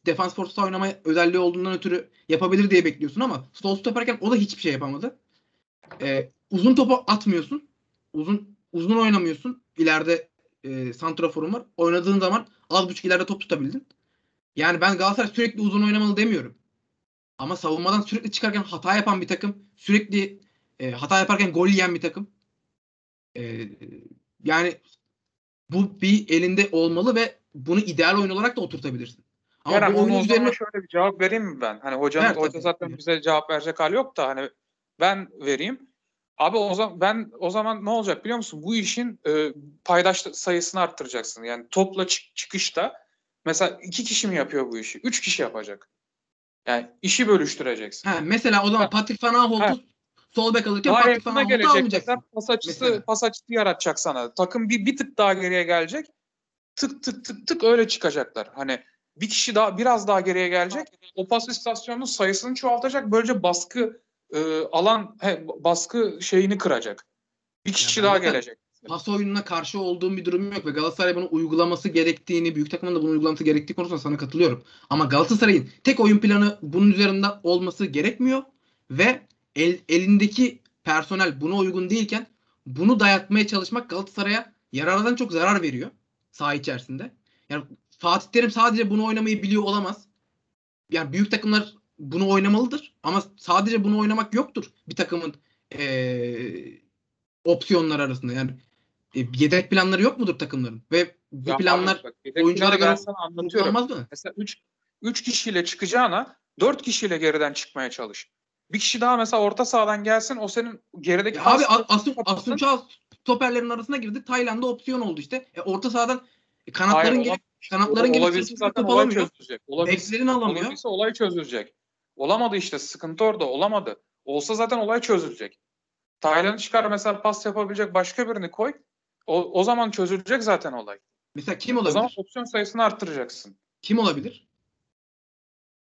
defans forsa oynama özelliği olduğundan ötürü yapabilir diye bekliyorsun ama sol stoperken o da hiçbir şey yapamadı. E, uzun topu atmıyorsun. Uzun uzun oynamıyorsun. İleride e, santraforun var. Oynadığın zaman az buçuk ileride top tutabildin. Yani ben Galatasaray sürekli uzun oynamalı demiyorum. Ama savunmadan sürekli çıkarken hata yapan bir takım, sürekli e, hata yaparken gol yiyen bir takım. E, yani bu bir elinde olmalı ve bunu ideal oyun olarak da oturtabilirsin. Ama Kerem bu oyunun üzerine şöyle bir cevap vereyim mi ben? Hani hocanın Ver hoca tabii. zaten bize cevap verecek hali yok da hani ben vereyim. Abi o zaman ben o zaman ne olacak biliyor musun? Bu işin e, paydaş sayısını arttıracaksın. Yani topla çık- çıkışta mesela iki kişi mi yapıyor bu işi? Üç kişi yapacak. Yani işi bölüştüreceksin. ha, mesela o zaman. Patrick Van Aanholt'u sol bek alırken Daha Patrick Van Aanholt'u almayacaksın. pas açısı, Mesela. pas açısı yaratacak sana. Takım bir, bir tık daha geriye gelecek. Tık tık tık tık öyle çıkacaklar. Hani bir kişi daha biraz daha geriye gelecek. O pas istasyonunun sayısını çoğaltacak. Böylece baskı e, alan he, baskı şeyini kıracak. Bir kişi ben daha zaten- gelecek. Pas oyununa karşı olduğum bir durum yok ve Galatasaray bunu uygulaması gerektiğini, büyük takımın da bunu uygulaması gerektiği konusunda sana katılıyorum. Ama Galatasaray'ın tek oyun planı bunun üzerinde olması gerekmiyor ve el- elindeki personel buna uygun değilken bunu dayatmaya çalışmak Galatasaray'a yarardan çok zarar veriyor saha içerisinde. Yani Fatih Terim sadece bunu oynamayı biliyor olamaz. Yani büyük takımlar bunu oynamalıdır ama sadece bunu oynamak yoktur bir takımın eee opsiyonlar arasında. Yani yedek planları yok mudur takımların? Ve bu Ya planlar abi bak, oyunculara göre anlatıyorum. uygulanmaz mı? Mesela 3 3 kişiyle çıkacağına 4 kişiyle geriden çıkmaya çalış. Bir kişi daha mesela orta sahadan gelsin o senin gerideki Ya abi pasları Asun. Asun Çağ stoperlerin arasına girdi. Tayland'da opsiyon oldu işte. E, orta sahadan e, kanatların Hayır, gelip kanatların gelip zaten olay alamıyor. çözülecek. Beklerini alamıyor. olabilse olay çözülecek. Olamadı işte sıkıntı orada olamadı. Olsa zaten olay çözülecek. Taylan'ı çıkar mesela pas yapabilecek başka birini koy. O, o zaman çözülecek zaten olay. Mesela kim O zaman olabilir? opsiyon sayısını arttıracaksın. Kim olabilir?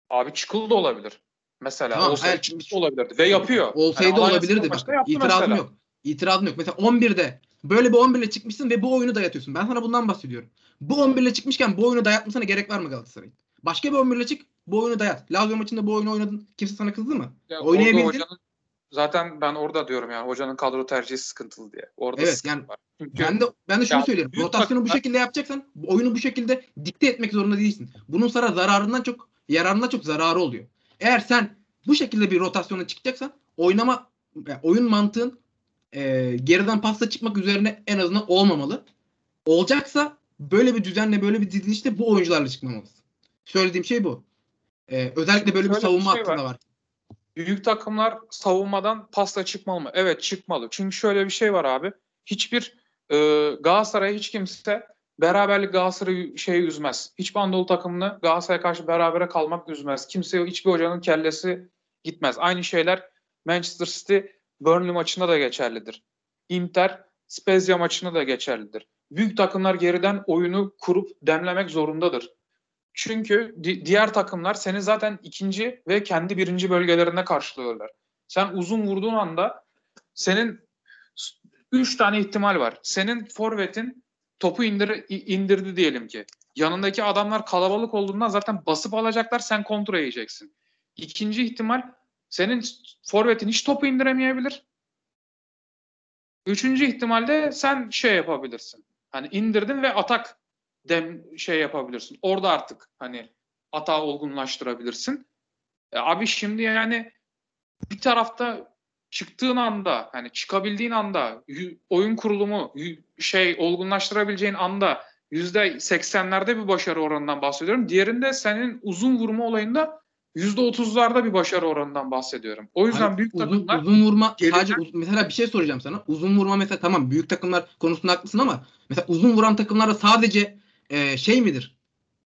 Abi çıkılı da olabilir. Mesela Tamam, olsaydı çıkılı da olabilirdi. Ve yapıyor. Olsaydı Yani olabilirdi bak. İtirazım mesela. yok. İtirazım yok. Mesela 11'de böyle bir 11 ile çıkmışsın ve bu oyunu dayatıyorsun. Ben sana bundan bahsediyorum. Bu 11 ile çıkmışken bu oyunu dayatmasına gerek var mı Galatasaray'ın? Başka bir 11 ile çık. Bu oyunu dayat. Lazio maçında bu oyunu oynadın. Kimse sana kızdı mı? Ya Oynayabildin. hocanın, zaten ben orada diyorum yani hocanın kadro tercihi sıkıntılı diye. Orada Evet, sıkıntı yani var. Çünkü Ben de ben de şunu Ya, söylüyorum. Rotasyonu bu şekilde yapacaksan oyunu bu şekilde dikte etmek zorunda değilsin. Bunun sana zararından çok yararından çok zararı oluyor. Eğer sen bu şekilde bir rotasyona çıkacaksan oynama yani oyun mantığın e, geriden pasta çıkmak üzerine en azından olmamalı. Olacaksa böyle bir düzenle böyle bir dizilişte bu oyuncularla çıkmamalısın. Söylediğim şey bu. E, özellikle böyle bir şöyle bir savunma şey hattında var. Büyük takımlar savunmadan pasla çıkmalı mı? Evet çıkmalı. Çünkü şöyle bir şey var abi. Hiçbir e, Galatasaray'a hiç kimse beraberlik Galatasaray'ı şey üzmez. Hiçbir Anadolu takımını Galatasaray'a karşı berabere kalmak üzmez. Kimse hiçbir hocanın kellesi gitmez. Aynı şeyler Manchester City Burnley maçında da geçerlidir. Inter Spezia maçında da geçerlidir. Büyük takımlar geriden oyunu kurup demlemek zorundadır. Çünkü di- diğer takımlar seni zaten ikinci ve kendi birinci bölgelerinde karşılıyorlar. Sen uzun vurduğun anda senin üç tane ihtimal var. Senin forvetin topu indir, indirdi diyelim ki. Yanındaki adamlar kalabalık olduğundan zaten basıp alacaklar sen kontra yiyeceksin. İkinci ihtimal senin forvetin hiç topu indiremeyebilir. Üçüncü ihtimalde sen şey yapabilirsin. Hani indirdin ve atak dem şey yapabilirsin. Orada artık hani hata olgunlaştırabilirsin. E, abi şimdi yani bir tarafta çıktığın anda hani çıkabildiğin anda oyun kurulumu şey olgunlaştırabileceğin anda yüzde seksenlerde bir başarı oranından bahsediyorum. Diğerinde senin uzun vurma olayında yüzde otuzlarda bir başarı oranından bahsediyorum. O yüzden Hani büyük uzun, takımlar uzun vurma Geriden- sadece uz- mesela bir şey soracağım sana. Uzun vurma mesela tamam büyük takımlar konusunda haklısın ama mesela uzun vuran takımlarda sadece e, şey midir?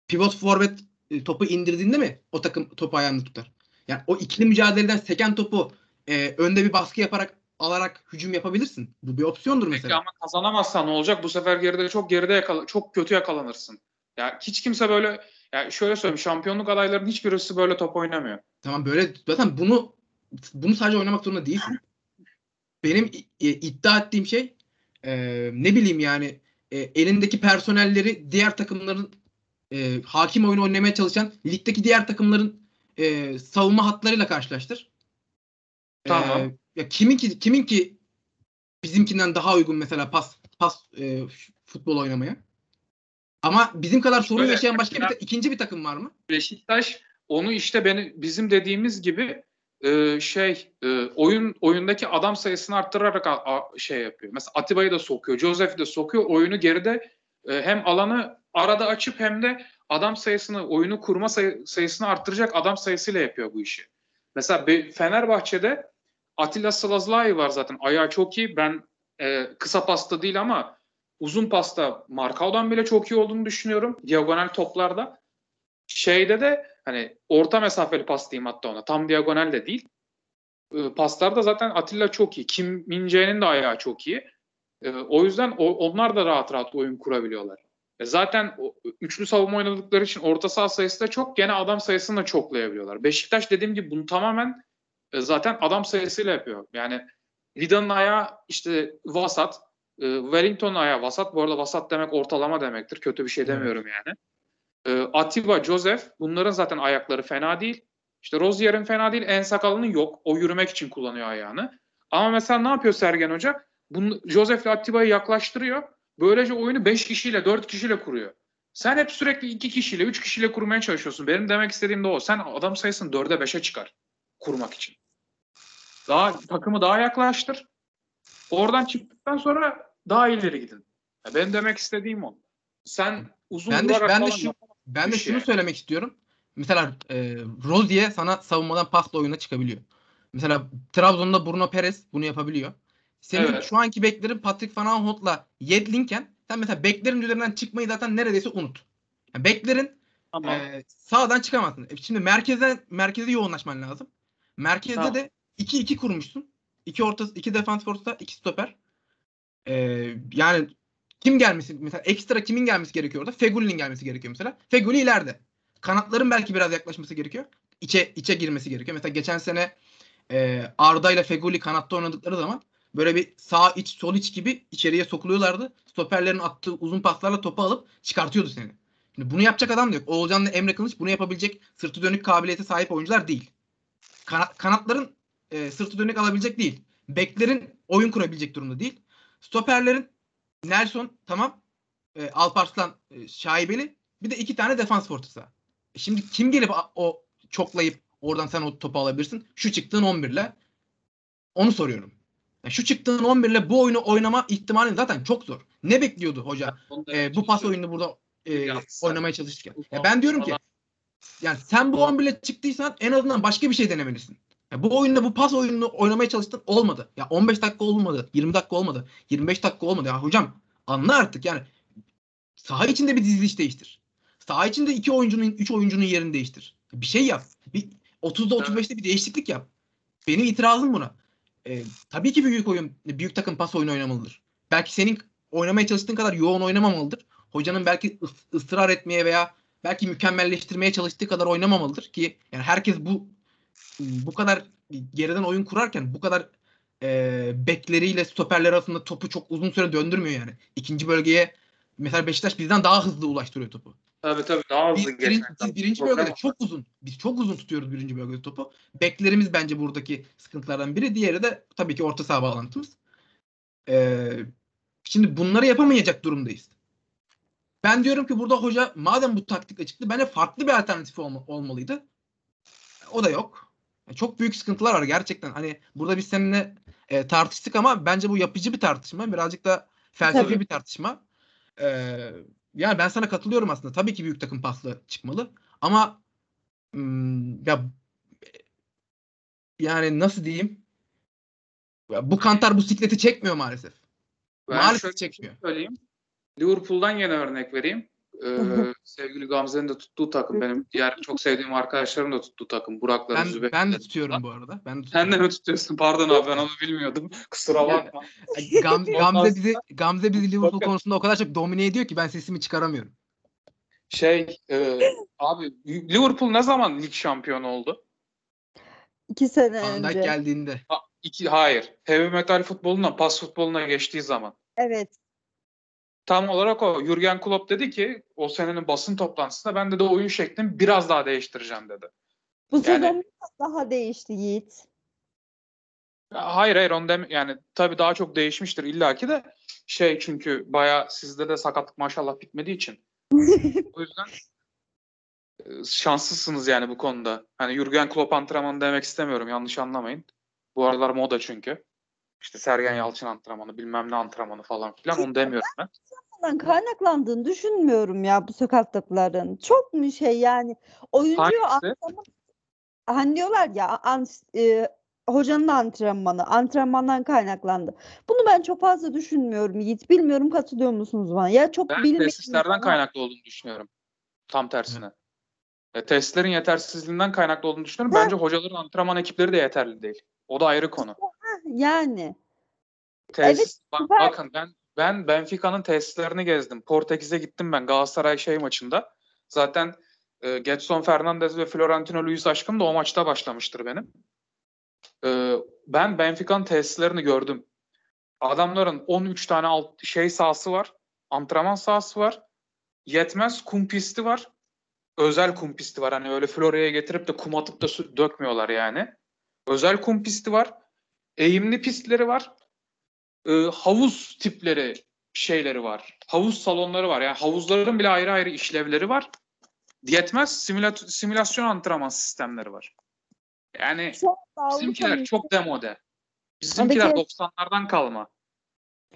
Pivot forvet e, topu indirdiğinde mi o takım topu ayağında tutar? Yani o ikili mücadeleden seken topu e, önde bir baskı yaparak alarak hücum yapabilirsin. Bu bir opsiyondur Peki mesela. ama kazanamazsan ne olacak? Bu sefer geride çok geride yakala çok kötü yakalanırsın. Ya hiç kimse böyle ya şöyle söyleyeyim şampiyonluk adaylarının hiçbirisi böyle top oynamıyor. Tamam böyle zaten bunu bunu sadece oynamak zorunda değilsin. Benim i- iddia ettiğim şey e, ne bileyim yani e, elindeki personelleri diğer takımların e, hakim oyun oynamaya çalışan ligdeki diğer takımların e, savunma hatlarıyla karşılaştır. E, Tamam. ya kimin ki kimin ki bizimkinden daha uygun mesela pas pas e, futbol oynamaya. Ama bizim kadar sorun yaşayan başka bir ta- ikinci bir takım var mı? Beşiktaş onu işte beni bizim dediğimiz gibi e, şey e, oyun oyundaki adam sayısını arttırarak a- a- şey yapıyor. Mesela Atiba'yı da sokuyor, Josef'i de sokuyor. Oyunu geride e, hem alanı arada açıp hem de adam sayısını, oyunu kurma sayı- sayısını arttıracak adam sayısıyla yapıyor bu işi. Mesela Be- Fenerbahçe'de Atilla Salazlay var zaten. Ayağı çok iyi. Ben e, kısa pasta değil ama uzun pasta Markao'dan bile çok iyi olduğunu düşünüyorum. Diagonal toplarda. Şeyde de hani orta mesafeli pas diyeyim hatta ona. Tam diagonal de değil. E, paslarda zaten Atilla çok iyi. Kim Min-jae'nin de ayağı çok iyi. E, o yüzden o, onlar da rahat rahat oyun kurabiliyorlar. E, zaten o, üçlü savunma oynadıkları için orta saha sayısı da çok. Gene adam sayısını da çoklayabiliyorlar. Beşiktaş dediğim gibi bunu tamamen e, zaten adam sayısıyla yapıyor. Yani Vida'nın ayağı işte vasat. E, Wellington'un ayağı vasat. Bu arada vasat demek ortalama demektir. Kötü bir şey demiyorum yani. E, Atiba, Joseph bunların zaten ayakları fena değil. İşte Rozier'in fena değil. En sakalının yok. O yürümek için kullanıyor ayağını. Ama mesela ne yapıyor Sergen Hoca? Bunu, Joseph ile Atiba'yı yaklaştırıyor. Böylece oyunu 5 kişiyle 4 kişiyle kuruyor. Sen hep sürekli 2 kişiyle 3 kişiyle kurmaya çalışıyorsun. Benim demek istediğim de o. Sen adam sayısını 4'e 5'e çıkar kurmak için. Daha takımı daha yaklaştır. Oradan çıktıktan sonra daha ileri gidin. Ya benim demek istediğim o. Sen uzun Ben de- durarak ben de şu- Ben de şunu şey. söylemek istiyorum. Mesela e, Rozier sana savunmadan pasla oyuna çıkabiliyor. Mesela Trabzon'da Bruno Perez bunu yapabiliyor. Senin Evet. şu anki beklerin Patrick Van Aanholt'la Yedlinken sen mesela beklerin üzerinden çıkmayı zaten neredeyse unut. Yani beklerin Tamam. e, sağdan çıkamazsın. E, Şimdi merkeze merkeze yoğunlaşman lazım. Merkezde Tamam. de 2-2 kurmuşsun. İki orta iki defans orta, iki stoper. E, yani kim gelmesi mesela ekstra kimin gelmesi gerekiyor orada? Fegüli'nin gelmesi gerekiyor mesela. Fegüli ileride. Kanatların belki biraz yaklaşması gerekiyor. İçe içe girmesi gerekiyor. Mesela geçen sene e, Arda ile Fegüli kanatta oynadıkları zaman böyle bir sağ iç sol iç gibi içeriye sokuluyorlardı. Stoperlerin attığı uzun paslarla topu alıp çıkartıyordu seni. Şimdi bunu yapacak adam da yok. Oğulcan'la Emre Kılıç bunu yapabilecek sırtı dönük kabiliyete sahip oyuncular değil. Kana- kanatların e, sırtı dönük alabilecek değil. Beklerin oyun kurabilecek durumda değil. Stoperlerin Nelson tamam. E, Alparslan e, şaibeli. Bir de iki tane defans fortası. E şimdi kim gelip o çoklayıp oradan sen o topu alabilirsin? Şu çıktığın 11'le. Onu soruyorum. Yani şu çıktığın 11'le bu oyunu oynama ihtimali zaten çok zor. Ne bekliyordu hoca? E, bu pas oyununu burada e, oynamaya çalışırken. Ya ben diyorum ki yani sen bu 11 ile çıktıysan en azından başka bir şey denemelisin. Ya bu oyunda bu pas oyununu oynamaya çalıştın olmadı. Ya 15 dakika olmadı, 20 dakika olmadı, 25 dakika olmadı. Ya hocam anla artık yani saha içinde bir diziliş değiştir. Saha içinde iki oyuncunun, üç oyuncunun yerini değiştir. Bir şey yap. Bir 30'da 35'te bir değişiklik yap. Benim itirazım buna. Ee, tabii ki büyük oyun, büyük takım pas oyunu oynamalıdır. Belki senin oynamaya çalıştığın kadar yoğun oynamamalıdır. Hocanın belki ıs- ısrar etmeye veya belki mükemmelleştirmeye çalıştığı kadar oynamamalıdır ki yani herkes bu bu kadar geriden oyun kurarken bu kadar e, bekleriyle stoperler arasında topu çok uzun süre döndürmüyor yani. İkinci bölgeye mesela Beşiktaş bizden daha hızlı ulaştırıyor topu. Tabii tabii daha Biz, hızlı birinci, geçmek biz birinci bölgede o. çok uzun. Biz çok uzun tutuyoruz birinci bölgede topu. Beklerimiz bence buradaki sıkıntılardan biri. Diğeri de tabii ki orta saha bağlantımız. Ee, şimdi bunları yapamayacak durumdayız. Ben diyorum ki burada hoca madem bu taktikle çıktı bence farklı bir alternatif olma- olmalıydı. O da yok. Yani Çok büyük sıkıntılar var gerçekten. Hani burada biz seninle e, tartıştık ama bence bu yapıcı bir tartışma. Birazcık da felsefi Tabii. bir tartışma. Ee, yani ben sana katılıyorum aslında. Tabii ki büyük takım paslı çıkmalı. Ama hmm, ya yani nasıl diyeyim? Ya bu kantar bu sikleti çekmiyor maalesef. Ben Maalesef şey çekmiyor. söyleyeyim. Liverpool'dan yine örnek vereyim. Ee, sevgili Gamze'nin de tuttuğu takım. Benim diğer çok sevdiğim arkadaşlarım da tuttuğu takım. Burak'ların, Ben, Zübeyir'in ben de tutuyorum takım. bu arada. Ben de Sen de mi tutuyorsun? Pardon abi ben onu bilmiyordum. Kusura bakma. Gam, Gamze bizi Gamze bizi Liverpool konusunda o kadar çok domine ediyor ki ben sesimi çıkaramıyorum. Şey e, abi Liverpool ne zaman lig şampiyonu oldu? İki sene Van önce. geldiğinde. Ha, iki, hayır. Heavy metal futbolundan pas futboluna geçtiği zaman. Evet. Tam olarak o. Jurgen Klopp dedi ki o senenin basın toplantısında ben de de oyun şeklimi biraz daha değiştireceğim dedi. Bu sezon biraz daha değişti Yiğit. Hayır hayır onu dem yani tabii daha çok değişmiştir illaki de şey çünkü baya sizde de sakatlık maşallah bitmediği için. o yüzden e, şanslısınız yani bu konuda. Hani Jurgen Klopp antrenmanı demek istemiyorum yanlış anlamayın. Bu aralar moda çünkü. İşte Sergen Yalçın antrenmanı bilmem ne antrenmanı falan filan onu demiyorum ben. Bundan kaynaklandığını düşünmüyorum ya bu sakatlıkların. Çok mu şey yani Hangisi? antrenman hani diyorlar ya an, e, hocanın antrenmanı antrenmandan kaynaklandı. Bunu ben çok fazla düşünmüyorum Yiğit. Bilmiyorum katılıyor musunuz bana? Ya çok Ben bilmiyorum tesislerden kaynaklı olduğunu düşünüyorum. Tam tersine. E, tesislerin yetersizliğinden kaynaklı olduğunu düşünüyorum. Bence hocaların antrenman ekipleri de yeterli değil. O da ayrı konu. Yani Tesis, bak- süper. bakın ben ben Benfica'nın tesislerini gezdim. Portekiz'e gittim ben Galatasaray şey maçında. Zaten e, Getson Fernandes ve Florentino Luis aşkım da o maçta başlamıştır benim. E, ben Benfica'nın tesislerini gördüm. Adamların 13 tane alt şey sahası var. Antrenman sahası var. Yetmez kum pisti var. Özel kum pisti var. Hani öyle Florya'ya getirip de kum atıp da su- dökmüyorlar yani. Özel kum pisti var. Eğimli pistleri var e, havuz tipleri şeyleri var. Havuz salonları var. Yani havuzların bile ayrı ayrı işlevleri var. Yetmez simülat simülasyon antrenman sistemleri var. Yani anda bizimkiler Avrupa'nın çok demode. Bizimkiler Tabii 90'lardan kalma.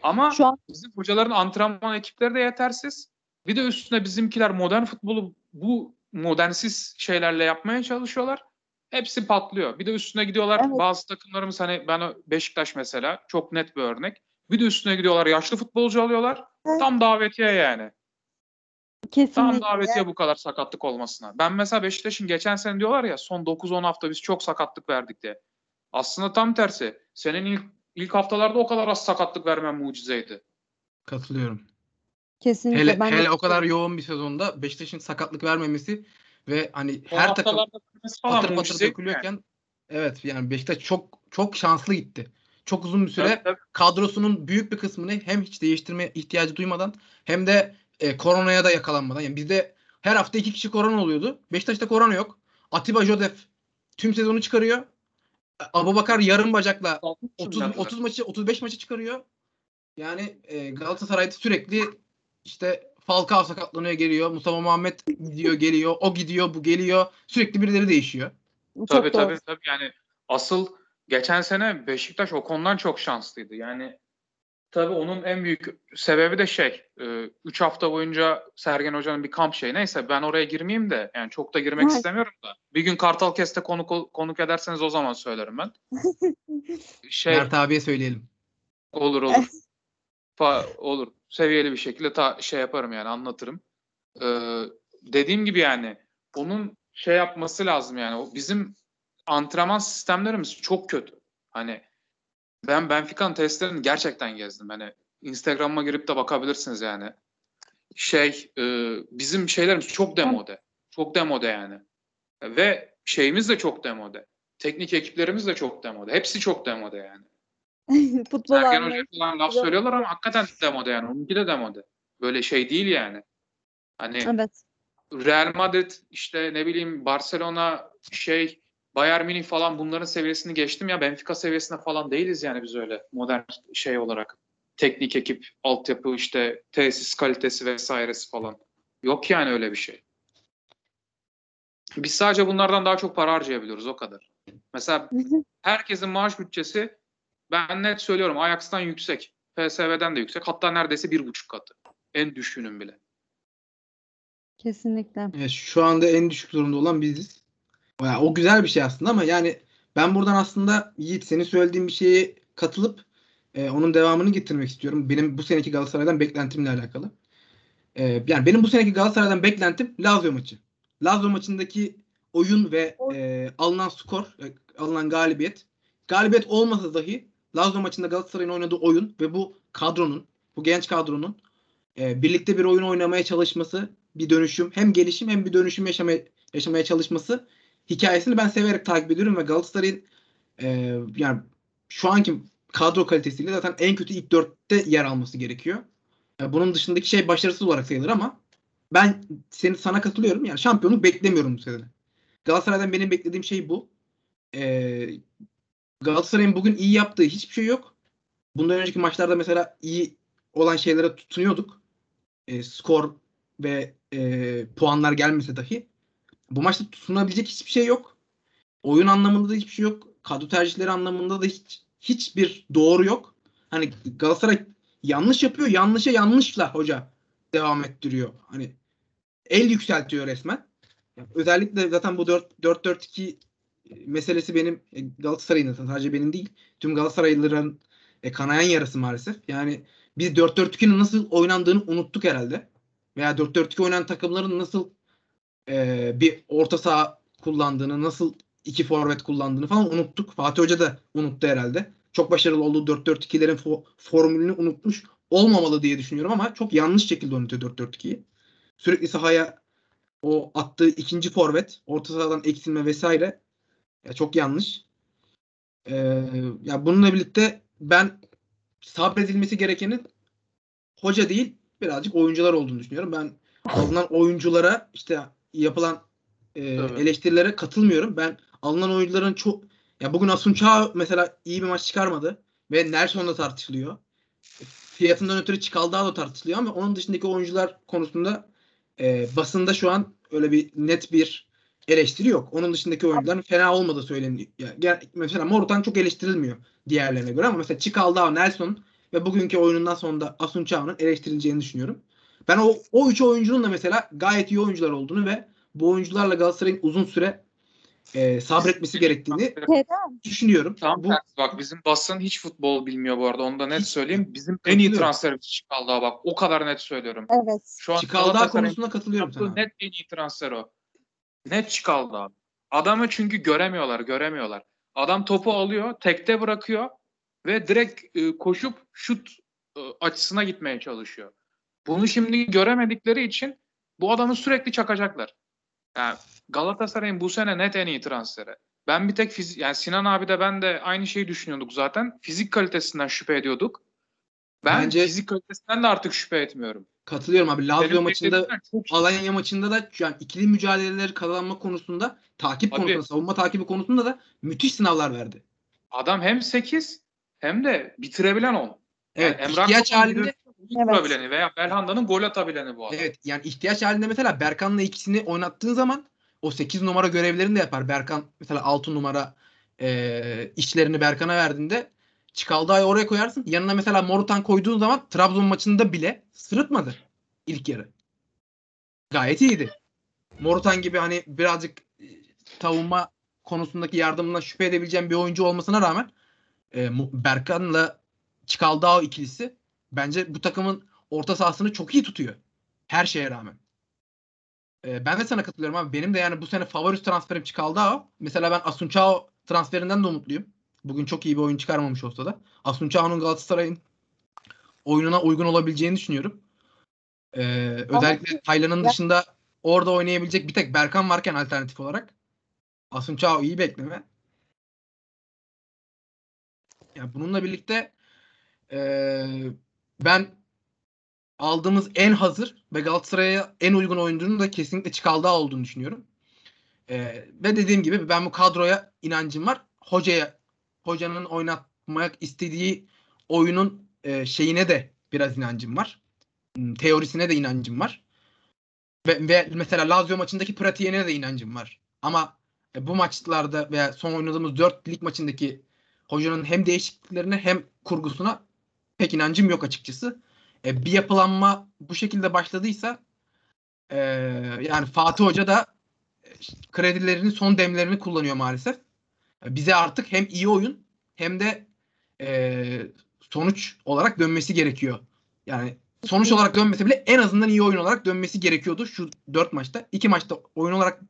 Ama şu an bizim hocaların antrenman ekipleri de yetersiz. Bir de üstüne bizimkiler modern futbolu bu modernsiz şeylerle yapmaya çalışıyorlar. Hepsi patlıyor. Bir de üstüne gidiyorlar Evet. bazı takımlarımız hani ben Beşiktaş mesela çok net bir örnek. Bir de üstüne gidiyorlar yaşlı futbolcu alıyorlar. Evet. Tam davetiye yani. Tam kesinlikle davetiye bu kadar sakatlık olmasına. Ben mesela Beşiktaş'ın geçen sene diyorlar ya son 9-10 hafta biz çok sakatlık verdik diye. Aslında tam tersi. Senin ilk ilk haftalarda o kadar az sakatlık vermen mucizeydi. Katılıyorum. kesinlikle Hele, ben de hele o kadar yoğun bir sezonda Beşiktaş'ın sakatlık vermemesi ve hani O her takım patır patır dökülüyorken evet yani Beşiktaş çok çok şanslı gitti. Çok uzun bir süre Tabii, tabii. kadrosunun büyük bir kısmını hem hiç değiştirme ihtiyacı duymadan hem de e, koronaya da yakalanmadan. Yani bizde her hafta iki kişi korona oluyordu. Beşiktaş'ta korona yok. Atiba Josef tüm sezonu çıkarıyor. Abubakar yarım bacakla 30 30 maçı 35 maçı çıkarıyor. Yani e, Galatasaray'da sürekli işte Falcao sakatlanıyor geliyor. Mustafa Muhammed gidiyor geliyor. O gidiyor bu geliyor. Sürekli birileri değişiyor. çok Tabii doğru. tabii tabii yani asıl geçen sene Beşiktaş o konudan çok şanslıydı. Yani tabii onun en büyük sebebi de şey 3 hafta boyunca Sergen Hoca'nın bir kamp şeyi. Neyse ben oraya girmeyeyim de yani çok da girmek Evet. istemiyorum da. Bir gün Kartal Kest'e konuk, konuk ederseniz o zaman söylerim ben. Şey Mert abiye söyleyelim. olur olur. Fa- olur. Seviyeli bir şekilde ta şey yaparım yani anlatırım. Ee, dediğim gibi yani onun şey yapması lazım yani. O bizim antrenman sistemlerimiz çok kötü. Hani ben Benfica'nın testlerini gerçekten gezdim. Hani Instagram'a girip de bakabilirsiniz yani. Şey e, bizim şeylerimiz çok demode. Çok demode yani. Ve şeyimiz de çok demode. Teknik ekiplerimiz de çok demode. Hepsi çok demode yani. Futbol Sergen anlayışı. Hoca falan laf söylüyorlar ama hakikaten demode yani. Onunki de demode. Böyle şey değil yani. Hani Evet. Real Madrid işte ne bileyim Barcelona şey Bayern Münih falan bunların seviyesini geçtim ya Benfica seviyesinde falan değiliz yani biz öyle modern şey olarak. teknik ekip, altyapı işte tesis kalitesi vesairesi falan. Yok yani öyle bir şey. Biz sadece bunlardan daha çok para harcayabiliyoruz o kadar. Mesela herkesin maaş bütçesi ben net söylüyorum Ajax'tan yüksek. PSV'den de yüksek. Hatta neredeyse bir buçuk katı. En düşüğünün bile. Kesinlikle. Evet, şu anda en düşük durumda olan biziz. Ya, o güzel bir şey aslında ama yani ben buradan aslında Yiğit senin söylediğin bir şeye katılıp e, onun devamını getirmek istiyorum. Benim bu seneki Galatasaray'dan beklentimle alakalı. E, yani benim bu seneki Galatasaray'dan beklentim Lazio maçı. Lazio maçındaki oyun ve e, alınan skor, e, alınan galibiyet. Galibiyet olmasa dahi Lazio maçında Galatasaray'ın oynadığı oyun ve bu kadronun, bu genç kadronun e, birlikte bir oyun oynamaya çalışması, bir dönüşüm, hem gelişim hem bir dönüşüm yaşamaya, yaşamaya çalışması hikayesini ben severek takip ediyorum ve Galatasaray'ın e, yani şu anki kadro kalitesiyle zaten en kötü ilk dörtte yer alması gerekiyor. E, bunun dışındaki şey başarısız olarak sayılır ama ben seni sana katılıyorum. Yani şampiyonluk beklemiyorum bu sene. Galatasaray'dan benim beklediğim şey bu. E, Galatasaray'ın bugün iyi yaptığı hiçbir şey yok. Bundan önceki maçlarda mesela iyi olan şeylere tutunuyorduk. E, skor ve e, puanlar gelmese dahi bu maçta tutunabilecek hiçbir şey yok. Oyun anlamında da hiçbir şey yok. Kadro tercihleri anlamında da hiç hiçbir doğru yok. Hani Galatasaray yanlış yapıyor. Yanlışa yanlışla hoca devam ettiriyor. Hani el yükseltiyor resmen. Özellikle zaten bu 4-4-2 meselesi benim e, Galatasaray'ın sadece benim değil. Tüm Galatasaraylıların e, kanayan yarası maalesef. Yani biz 4-4-2'nin nasıl oynandığını unuttuk herhalde. Veya 4-4-2 oynayan takımların nasıl e, bir orta saha kullandığını, nasıl iki forvet kullandığını falan unuttuk. Fatih Hoca da unuttu herhalde. Çok başarılı olduğu 4-4-2'lerin fo- formülünü unutmuş olmamalı diye düşünüyorum ama çok yanlış şekilde oynatıyor 4-4-2'yi. Sürekli sahaya o attığı ikinci forvet, orta sahadan eksilme vesaire ya çok yanlış. Ee, ya bununla birlikte ben sabredilmesi gerekenin hoca değil birazcık oyuncular olduğunu düşünüyorum. Ben alınan oyunculara işte yapılan e, Tabii. eleştirilere katılmıyorum. Ben alınan oyuncuların çok ya bugün Asunçao mesela iyi bir maç çıkarmadı ve Nelson da tartışılıyor. Fiyatından ötürü Çikaldağ da tartışılıyor ama onun dışındaki oyuncular konusunda e, basında şu an öyle bir net bir eleştiri yok. Onun dışındaki oyuncuların fena olmadığı söyleniyor. Mesela Morutan çok eleştirilmiyor diğerlerine göre ama mesela Çikaldağ, Nelson ve bugünkü oyunundan sonra da Asunçao'nun eleştirileceğini düşünüyorum. Ben o, o üç oyuncunun da mesela gayet iyi oyuncular olduğunu ve bu oyuncularla Galatasaray'ın uzun süre e, sabretmesi gerektiğini düşünüyorum. Tam bu tersi bak bizim basın hiç futbol bilmiyor bu arada. Onu da net Hiç- söyleyeyim. Bizim en iyi transferimiz Çikaldağ bak. O kadar net söylüyorum. Evet. Şu an Çikaldağ konusunda katılıyorum sana. net en iyi transfer o. Net Çikaldağ. Adamı çünkü göremiyorlar, göremiyorlar. Adam topu alıyor, tekte bırakıyor ve direkt e, koşup şut e, açısına gitmeye çalışıyor. Bunu şimdi göremedikleri için bu adamı sürekli çakacaklar. Yani Galatasaray'ın bu sene net en iyi transferi. Ben bir tek fizik, yani Sinan abi de ben de aynı şeyi düşünüyorduk zaten. Fizik kalitesinden şüphe ediyorduk. Ben Bence- fizik kalitesinden de artık şüphe etmiyorum. Katılıyorum abi. Lazio Benim maçında. Alanya maçında da yani ikili mücadeleleri kazanma konusunda takip Tabii. konusunda, savunma takibi konusunda da müthiş sınavlar verdi. Adam hem 8 hem de bitirebilen 10. Evet, Emrah ihtiyaç halinde vurabileni veya Belhanda'nın gol atabileni bu adam. evet yani ihtiyaç halinde mesela Berkan'la ikisini oynattığın zaman o 8 numara görevlerini de yapar. Berkan mesela 6 numara e, işlerini Berkan'a verdiğinde Çikaldağ'ı oraya koyarsın. Yanına mesela Morutan koyduğun zaman Trabzon maçında bile sırıtmadı ilk yarı. Gayet iyiydi. Morutan gibi hani birazcık e, savunma konusundaki yardımına şüphe edebileceğim bir oyuncu olmasına rağmen e, Berkan'la Çikaldağ ikilisi bence bu takımın orta sahasını çok iyi tutuyor. Her şeye rağmen. E, ben de sana katılıyorum abi. Benim de yani bu sene favori transferim Çikaldağ. Mesela ben Asuncao transferinden de umutluyum. Bugün çok iyi bir oyun çıkarmamış olsa da. Asuncao'nun Galatasaray'ın oyununa uygun olabileceğini düşünüyorum. E, özellikle Taylan'ın dışında orada oynayabilecek bir tek Berkan varken alternatif olarak. Asuncao iyi bekleme. Ya bununla birlikte eee, ben aldığımız en hazır ve Galatasaray'a en uygun oyuncunun da kesinlikle Çikaldağ olduğunu düşünüyorum. Eee, ve dediğim gibi ben bu kadroya inancım var. Hocaya, hocanın oynatmak istediği oyunun e, şeyine de biraz inancım var. Hmm, Teorisine de inancım var. Ve, ve mesela Lazio maçındaki pratiğine de inancım var. Ama e, bu maçlarda veya son oynadığımız 4 lig maçındaki hocanın hem değişikliklerine hem kurgusuna pek inancım yok açıkçası. E, bir yapılanma bu şekilde başladıysa e, yani Fatih Hoca da e, kredilerini son demlerini kullanıyor maalesef. Bize artık hem iyi oyun hem de e, sonuç olarak dönmesi gerekiyor. Yani sonuç olarak dönmese bile en azından iyi oyun olarak dönmesi gerekiyordu şu 4 maçta. 2 maçta oyun olarak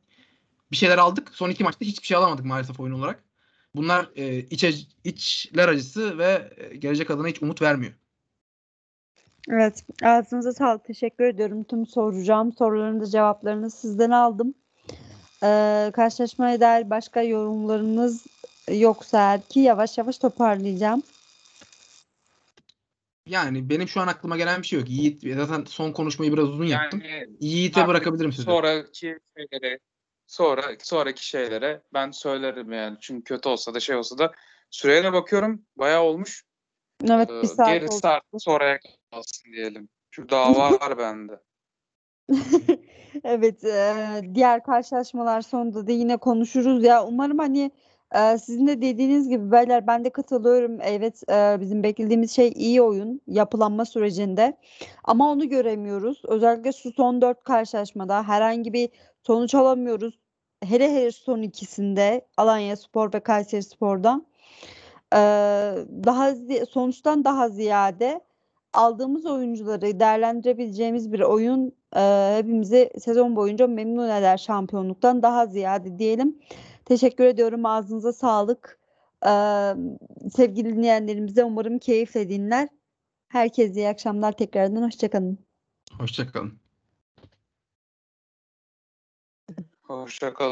bir şeyler aldık. Son iki maçta hiçbir şey alamadık maalesef oyun olarak. Bunlar e, iç, ac- içler acısı ve e, gelecek adına hiç umut vermiyor. Evet, ağzınıza sağlık. Teşekkür ediyorum. Tüm soracağım soruların da cevaplarını sizden aldım. Ee, karşılaşmaya dair başka yorumlarınız yoksa eğer ki yavaş yavaş toparlayacağım. Yani benim şu an aklıma gelen bir şey yok. Yiğit zaten son konuşmayı biraz uzun yaptım. Yani Yiğit'e artık bırakabilirim sözü. sonraki şeylere sonra sonraki şeylere ben söylerim yani. Çünkü kötü olsa da şey olsa da süreye de bakıyorum. Bayağı olmuş. Evet, Ee, bir saat Geri oldu. start sonraya kalsın diyelim. Şu dava var bende. Evet, eee, diğer karşılaşmalar sonunda da yine konuşuruz ya. Umarım hani eee, sizin de dediğiniz gibi beyler ben de katılıyorum. Evet, eee, bizim beklediğimiz şey iyi oyun yapılanma sürecinde. Ama onu göremiyoruz. Özellikle şu son dört karşılaşmada herhangi bir sonuç alamıyoruz. Hele hele son ikisinde Alanyaspor ve Kayserispor'da. Eee, daha zi- sonuçtan daha ziyade aldığımız oyuncuları değerlendirebileceğimiz bir oyun e, hepimizi sezon boyunca memnun eder şampiyonluktan daha ziyade diyelim. Teşekkür ediyorum. Ağzınıza sağlık. E, sevgili dinleyenlerimize umarım keyifle dinler. Herkese iyi akşamlar tekrardan. Hoşçakalın. Hoşçakalın. Hoşça kalın.